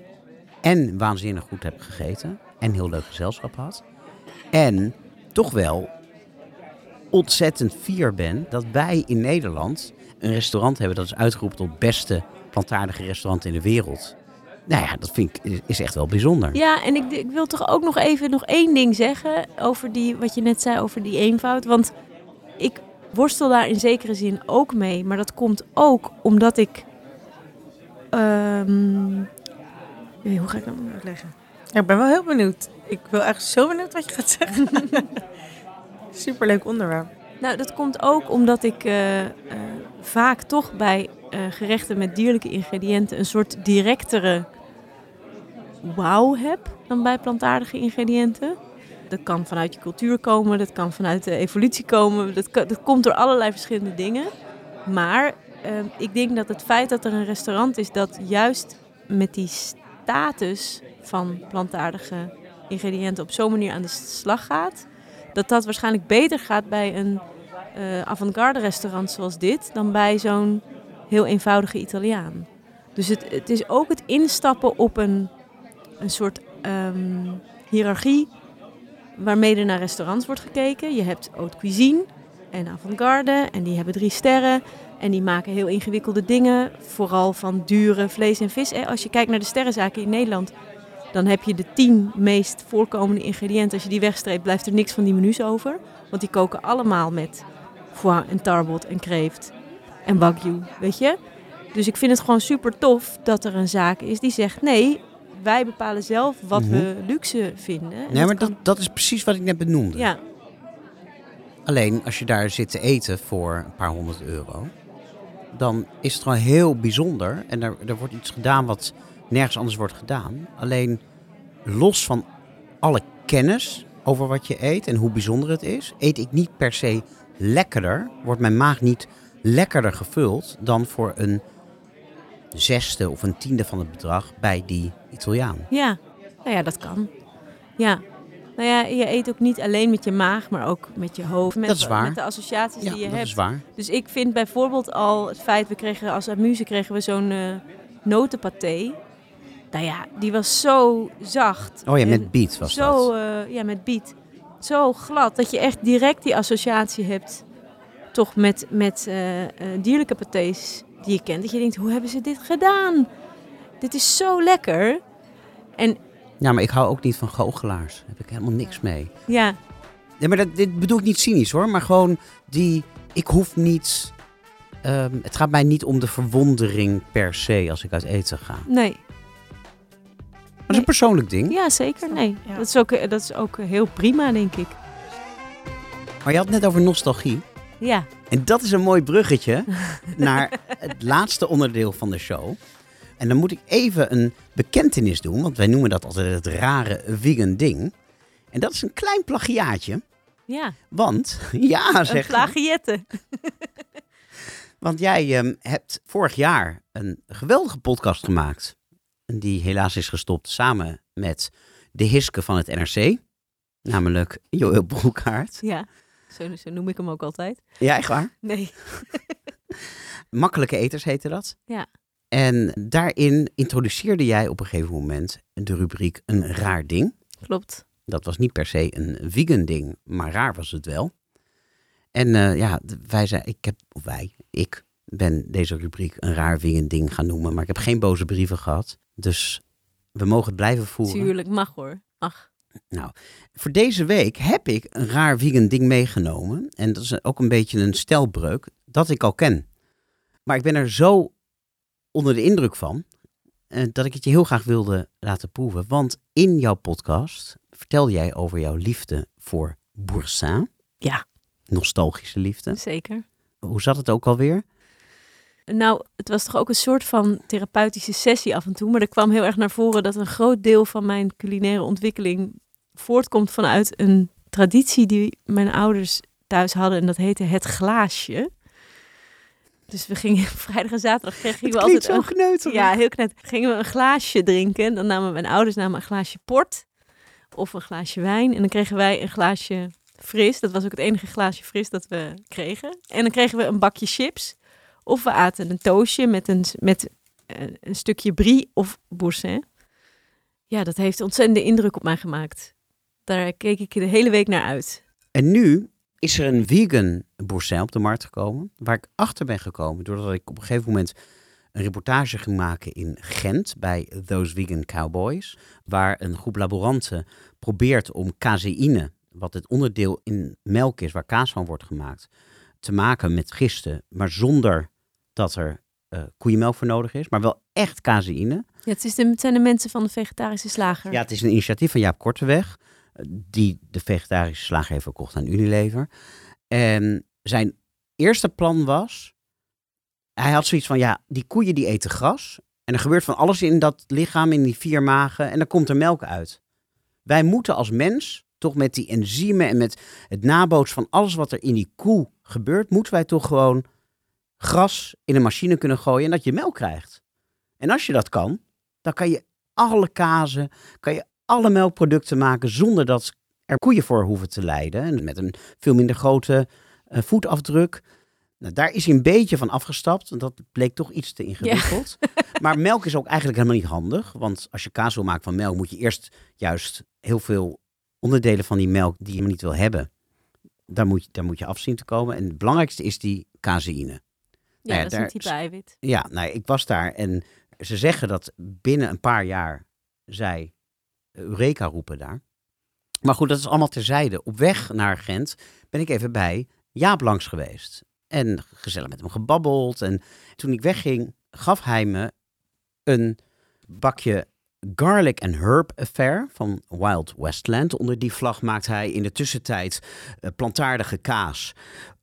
en waanzinnig goed heb gegeten en heel leuk gezelschap had. En toch wel ontzettend fier ben dat wij in Nederland een restaurant hebben dat is uitgeroepen tot beste plantaardige restaurant in de wereld. Nou ja, dat vind ik is echt wel bijzonder. Ja, en ik, ik wil toch ook nog even nog één ding zeggen over die, wat je net zei over die eenvoud. Want ik worstel daar in zekere zin ook mee. Maar dat komt ook omdat ik... ehm, hoe ga ik dat nou uitleggen? Ik ben wel heel benieuwd. Ik wil echt zo benieuwd wat je gaat zeggen. Superleuk onderwerp. Nou, dat komt ook omdat ik eh, eh, vaak toch bij eh, gerechten met dierlijke ingrediënten een soort directere wauw heb dan bij plantaardige ingrediënten. Dat kan vanuit je cultuur komen, dat kan vanuit de evolutie komen, dat, dat komt door allerlei verschillende dingen. Maar eh, ik denk dat het feit dat er een restaurant is dat juist met die status van plantaardige ingrediënten op zo'n manier aan de slag gaat, dat dat waarschijnlijk beter gaat bij een eh, avant-garde restaurant zoals dit dan bij zo'n heel eenvoudige Italiaan. Dus het, het is ook het instappen op een, een soort ehm, hiërarchie waarmee er naar restaurants wordt gekeken. Je hebt haute cuisine en avant-garde en die hebben drie sterren. En die maken heel ingewikkelde dingen, vooral van dure vlees en vis. Eh, Als je kijkt naar de sterrenzaken in Nederland, dan heb je de tien meest voorkomende ingrediënten. Als je die wegstreept, blijft er niks van die menus over. Want die koken allemaal met foie en tarbot en kreeft en wagyu, weet je. Dus ik vind het gewoon super tof dat er een zaak is die zegt... nee, wij bepalen zelf wat Mhm. we luxe vinden. En Nee, maar dat, dat is precies wat ik net benoemde. Ja, Alleen als je daar zit te eten voor een paar honderd euro, dan is het gewoon heel bijzonder. En er, er wordt iets gedaan wat nergens anders wordt gedaan. Alleen los van alle kennis over wat je eet en hoe bijzonder het is, eet ik niet per se lekkerder, wordt mijn maag niet lekkerder gevuld dan voor een zesde of een tiende van het bedrag bij die Italiaan. ja. Nou ja, dat kan. Ja. Nou ja, je eet ook niet alleen met je maag, maar ook met je hoofd. Met, Dat is waar. Met de associaties Ja, die je dat hebt. is waar. Dus ik vind bijvoorbeeld al het feit, we kregen als amuse kregen we zo'n eh notenpaté. Nou ja, die was zo zacht. Oh ja, met beat was zo, dat. eh, ja, met biet. Zo glad dat je echt direct die associatie hebt. Toch met, met eh, eh, dierlijke patés die je kent. Dat je denkt, hoe hebben ze dit gedaan? Dit is zo lekker. En Ja, maar ik hou ook niet van goochelaars. Daar heb ik helemaal niks mee. ja, Nee, maar dat, dit bedoel ik niet cynisch hoor. Maar gewoon die. Ik hoef niet. ehm, het gaat mij niet om de verwondering per se als ik uit eten ga. Nee. Dat is een persoonlijk ding. Ja, zeker. Nee. Ja. Dat, is ook, eh, dat is ook eh, heel prima, denk ik. Maar je had het net over nostalgie. Ja. En dat is een mooi bruggetje naar het laatste onderdeel van de show. En dan moet ik even een bekentenis doen. Want wij noemen dat altijd het rare vegan ding. En dat is een klein plagiaatje. Ja, Want, ja een zeg. plagiette. Want jij ehm, hebt vorig jaar een geweldige podcast gemaakt. Die helaas is gestopt samen met de Hiske van het NRC. Namelijk Joël Broekhaart. Ja, zo, zo noem ik hem ook altijd. Ja, echt waar. Nee. Makkelijke eters heette dat. Ja. En daarin introduceerde jij op een gegeven moment de rubriek een raar ding. Klopt. Dat was niet per se een vegan ding, maar raar was het wel. En eh, ja, wij zijn, ik heb, of wij, ik ben deze rubriek een raar vegan ding gaan noemen, maar ik heb geen boze brieven gehad. Dus we mogen het blijven voeren. Tuurlijk, mag hoor. Mag. Voor deze week heb ik een raar vegan ding meegenomen. En dat is ook een beetje een stelbreuk dat ik al ken. Maar ik ben er zo onder de indruk van eh, dat ik het je heel graag wilde laten proeven. Want in jouw podcast vertelde jij over jouw liefde voor boursin. Ja. Nostalgische liefde. Zeker. Hoe zat het ook alweer? Nou, het was toch ook een soort van therapeutische sessie af en toe. Maar er kwam heel erg naar voren dat een groot deel van mijn culinaire ontwikkeling voortkomt vanuit een traditie die mijn ouders thuis hadden. En dat heette het glaasje. Dus we gingen vrijdag en zaterdag gingen we altijd kneuterig. Ja, heel knet. Gingen we een glaasje drinken. Dan namen mijn ouders namen een glaasje port of een glaasje wijn. En dan kregen wij een glaasje fris. Dat was ook het enige glaasje fris dat we kregen. En dan kregen we een bakje chips. Of we aten een toastje met een, met eh, een stukje brie of boursin. Ja, dat heeft ontzettende indruk op mij gemaakt. Daar keek ik de hele week naar uit. En nu is er een vegan boursin op de markt gekomen. Waar ik achter ben gekomen doordat ik op een gegeven moment een reportage ging maken in Gent bij Those Vegan Cowboys. Waar een groep laboranten probeert om caseïne, wat het onderdeel in melk is waar kaas van wordt gemaakt, te maken met gisten. Maar zonder dat er eh koeienmelk voor nodig is. Maar wel echt caseïne. Ja, het, is de, het zijn de mensen van de vegetarische slager. Ja, het is een initiatief van Jaap Korteweg, eh, die de vegetarische slager heeft verkocht aan Unilever. En zijn eerste plan was, hij had zoiets van, ja, die koeien die eten gras. En er gebeurt van alles in dat lichaam, in die vier magen, en dan komt er melk uit. Wij moeten als mens, toch met die enzymen en met het nabootsen van alles wat er in die koe gebeurt, moeten wij toch gewoon gras in een machine kunnen gooien en dat je melk krijgt. En als je dat kan, dan kan je alle kazen, kan je alle melkproducten maken zonder dat er koeien voor hoeven te lijden. En met een veel minder grote eh, voetafdruk. Nou, daar is hij een beetje van afgestapt, want dat bleek toch iets te ingewikkeld. Maar melk is ook eigenlijk helemaal niet handig. Want als je kaas wil maken van melk, moet je eerst juist heel veel onderdelen van die melk die je niet wil hebben. Daar moet, je, daar moet je afzien te komen. En het belangrijkste is die caseïne. Ja, Nou ja, dat is een daar- type eiwit. Ja, nou, ik was daar en ze zeggen dat binnen een paar jaar zij Eureka roepen daar. Maar goed, dat is allemaal terzijde. Op weg naar Gent ben ik even bij Jaap langs geweest. En gezellig met hem gebabbeld. En toen ik wegging, gaf hij me een bakje Garlic and Herb Affair van Wild Westland. Onder die vlag maakt hij in de tussentijd eh, plantaardige kaas.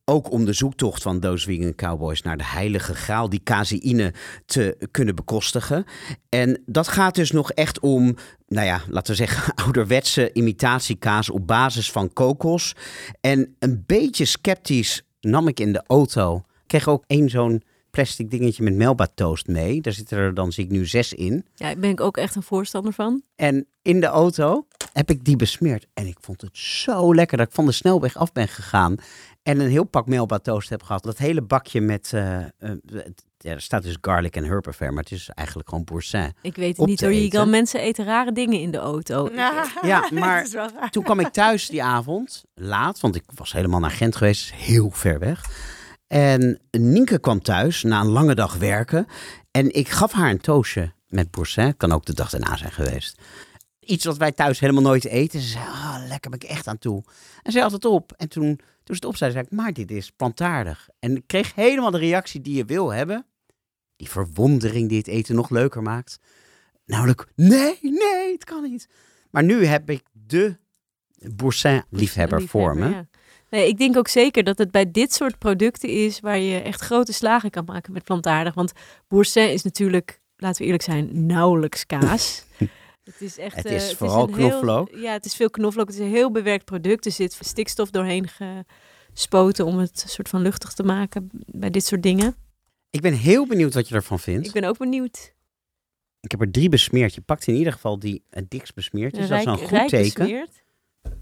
Ook om de zoektocht van Vegan Cowboys naar de heilige graal, die caseïne, te kunnen bekostigen. En dat gaat dus nog echt om, nou ja, laten we zeggen, ouderwetse imitatiekaas op basis van kokos. En een beetje sceptisch nam ik in de auto. Ik kreeg ook één zo'n plastic dingetje met Melba toast mee. Daar zitten er dan, zie ik nu, zes in. Ja, daar ben ik ook echt een voorstander van. En in de auto heb ik die besmeerd. En ik vond het zo lekker dat ik van de snelweg af ben gegaan. En een heel pak Melba toast heb gehad. Dat hele bakje met, eh, eh, ja, er staat dus garlic en herb affair. Maar het is eigenlijk gewoon boursin. Ik weet het niet hoor. Je kan mensen eten rare dingen in de auto. Ja, maar-. Toen kwam ik thuis die avond, laat, want ik was helemaal naar Gent geweest, heel ver weg. En Nienke kwam thuis na een lange dag werken. En ik gaf haar een toastje met boursin. Kan ook de dag daarna zijn geweest. Iets wat wij thuis helemaal nooit eten. Ze zei, ah, lekker ben ik echt aan toe. En zij had het op. En toen, toen ze het op zei, zei ik, maar dit is plantaardig. En ik kreeg helemaal de reactie die je wil hebben. Die verwondering die het eten nog leuker maakt. Namelijk, nee, nee, het kan niet. Maar nu heb ik de boursin-liefhebber voor me. ja. Nee, ik denk ook zeker dat het bij dit soort producten is waar je echt grote slagen kan maken met plantaardig. Want boursin is natuurlijk, laten we eerlijk zijn, nauwelijks kaas. het is echt. Het eh, is vooral een heel- knoflook. ja, het is veel knoflook. Het is een heel bewerkt product. Er zit stikstof doorheen gespoten om het soort van luchtig te maken bij dit soort dingen. Ik ben heel benieuwd wat je ervan vindt. Ik ben ook benieuwd. Ik heb er drie besmeerd. Je pakt in ieder geval die het dikst besmeerd is. Dat is een goed rijk teken. besmeerd.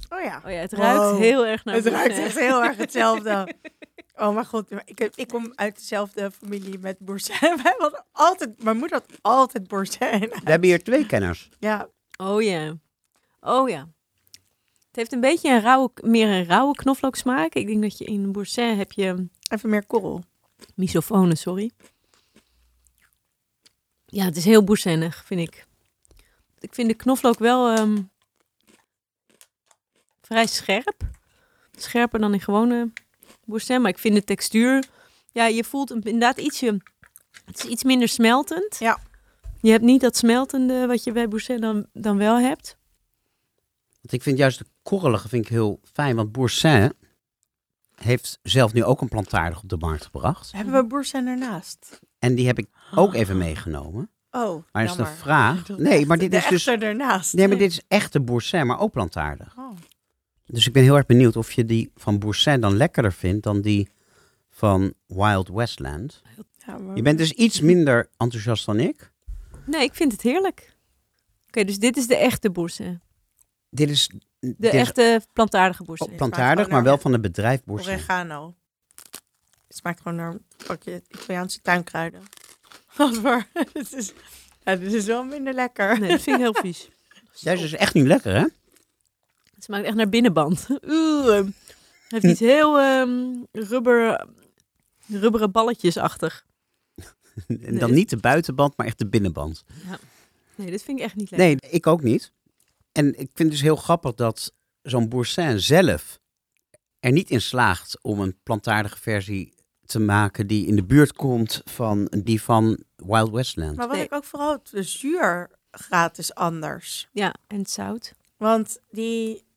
Oh ja. Oh ja, het ruikt Wow. heel erg naar Het ruikt echt heel erg hetzelfde. Oh mijn god, maar ik, ik kom uit dezelfde familie met boursin. Wij hadden altijd, mijn moeder had altijd boursin. We hebben hier twee kenners. Ja, Oh ja. Oh ja. Het heeft een beetje een rauwe, meer een rauwe knoflooksmaak. Ik denk dat je in boursin heb je even meer korrel. misofonen, sorry. Ja, het is heel boursinnig, vind ik. Ik vind de knoflook wel ehm, vrij scherp. Scherper dan in gewone boursin. Maar ik vind de textuur... Ja, je voelt hem inderdaad ietsje... Het is iets minder smeltend. Ja. Je hebt niet dat smeltende wat je bij boursin dan, dan wel hebt. Want ik vind juist de korrelige vind ik heel fijn. Want Boursin heeft zelf nu ook een plantaardig op de markt gebracht. Hebben we boursin ernaast? En die heb ik ook even meegenomen. Oh, Maar is de vraag... Nee, maar dit de is dus... ernaast. Nee, maar dit is echte Boursin, maar ook plantaardig. Oh. Dus ik ben heel erg benieuwd of je die van Boursin dan lekkerder vindt dan die van Wild Westland. Ja, maar- Je bent dus iets minder enthousiast dan ik. Nee, ik vind het heerlijk. Oké, dus dit is de echte boursin. Dit is, De dit echte plantaardige boursin. plantaardig, maar wel van het bedrijf Boursin. Oregano. Het smaakt gewoon naar een pakje Italiaanse tuinkruiden. Wat voor? dit, is, ja, dit is wel minder lekker. Nee, dat vind ik heel vies. Jij is dus echt niet lekker, hè? Het smaakt echt naar binnenband. Oeh, ehm, het heeft iets heel ehm, rubber, rubberen balletjesachtig. En dan niet de buitenband, maar echt de binnenband. Nee, dit vind ik echt niet lekker. Nee, ik ook niet. En ik vind het dus heel grappig dat zo'n Boursin zelf er niet in slaagt om een plantaardige versie te maken die in de buurt komt van die van Wild Westland. Maar wat Nee. ik ook vooral, de zuurgraad is anders. Ja, en het zout. Want die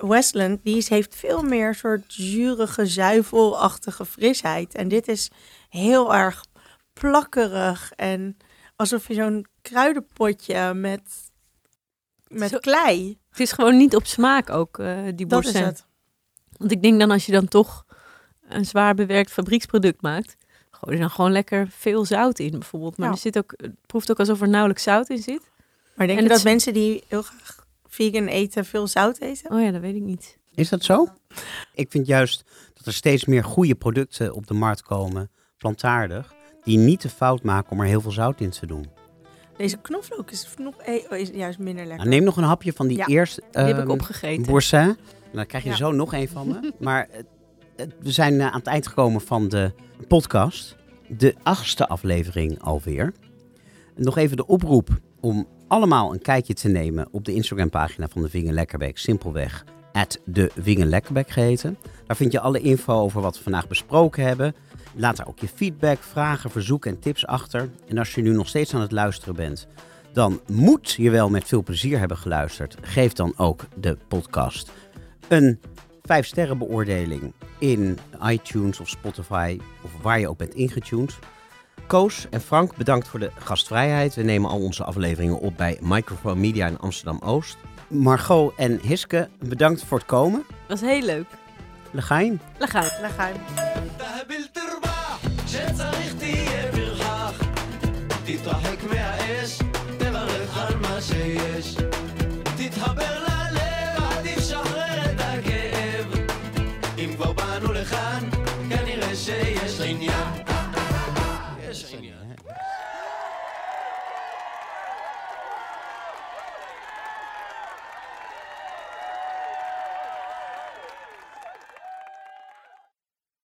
Westland, die is- heeft veel meer soort zurige, zuivelachtige frisheid. En dit is heel erg plakkerig en alsof je zo'n kruidenpotje met, met Zo- klei. Het is gewoon niet op smaak ook, eh, die Dat is het. Want ik denk dan als je dan toch een zwaar bewerkt fabrieksproduct maakt, gooi er dan gewoon lekker veel zout in bijvoorbeeld. Maar Ja. er zit ook, het proeft ook alsof er nauwelijks zout in zit. Maar denk En je dat mensen die heel graag vegan eten, veel zout eten? Oh ja, dat weet ik niet. Is dat zo? Ik vind juist dat er steeds meer goede producten op de markt komen, plantaardig, die niet de fout maken om er heel veel zout in te doen. Deze knoflook is, nog, eh, oh, is juist minder lekker. Nou, neem nog een hapje van die Ja. eerste Die heb ik ehm, opgegeten. boursin. Dan krijg je Ja. zo nog een van me. Maar het- we zijn eh, aan het eind gekomen van de podcast. De achtste aflevering alweer. Nog even de oproep om allemaal een kijkje te nemen op de Instagram-pagina van de Vingen Lekkerbek. Simpelweg, at de Vingen Lekkerbek geheten. Daar vind je alle info over wat we vandaag besproken hebben. Laat daar ook je feedback, vragen, verzoeken en tips achter. En als je nu nog steeds aan het luisteren bent, dan moet je wel met veel plezier hebben geluisterd. Geef dan ook de podcast een 5 sterren beoordeling in iTunes of Spotify of waar je ook bent ingetuned. Koos en Frank, bedankt voor de gastvrijheid. We nemen al onze afleveringen op bij Microphone Media in Amsterdam-Oost. Margot en Hiske, bedankt voor het komen. Dat was heel leuk. Legaim. Legaim. Legaim.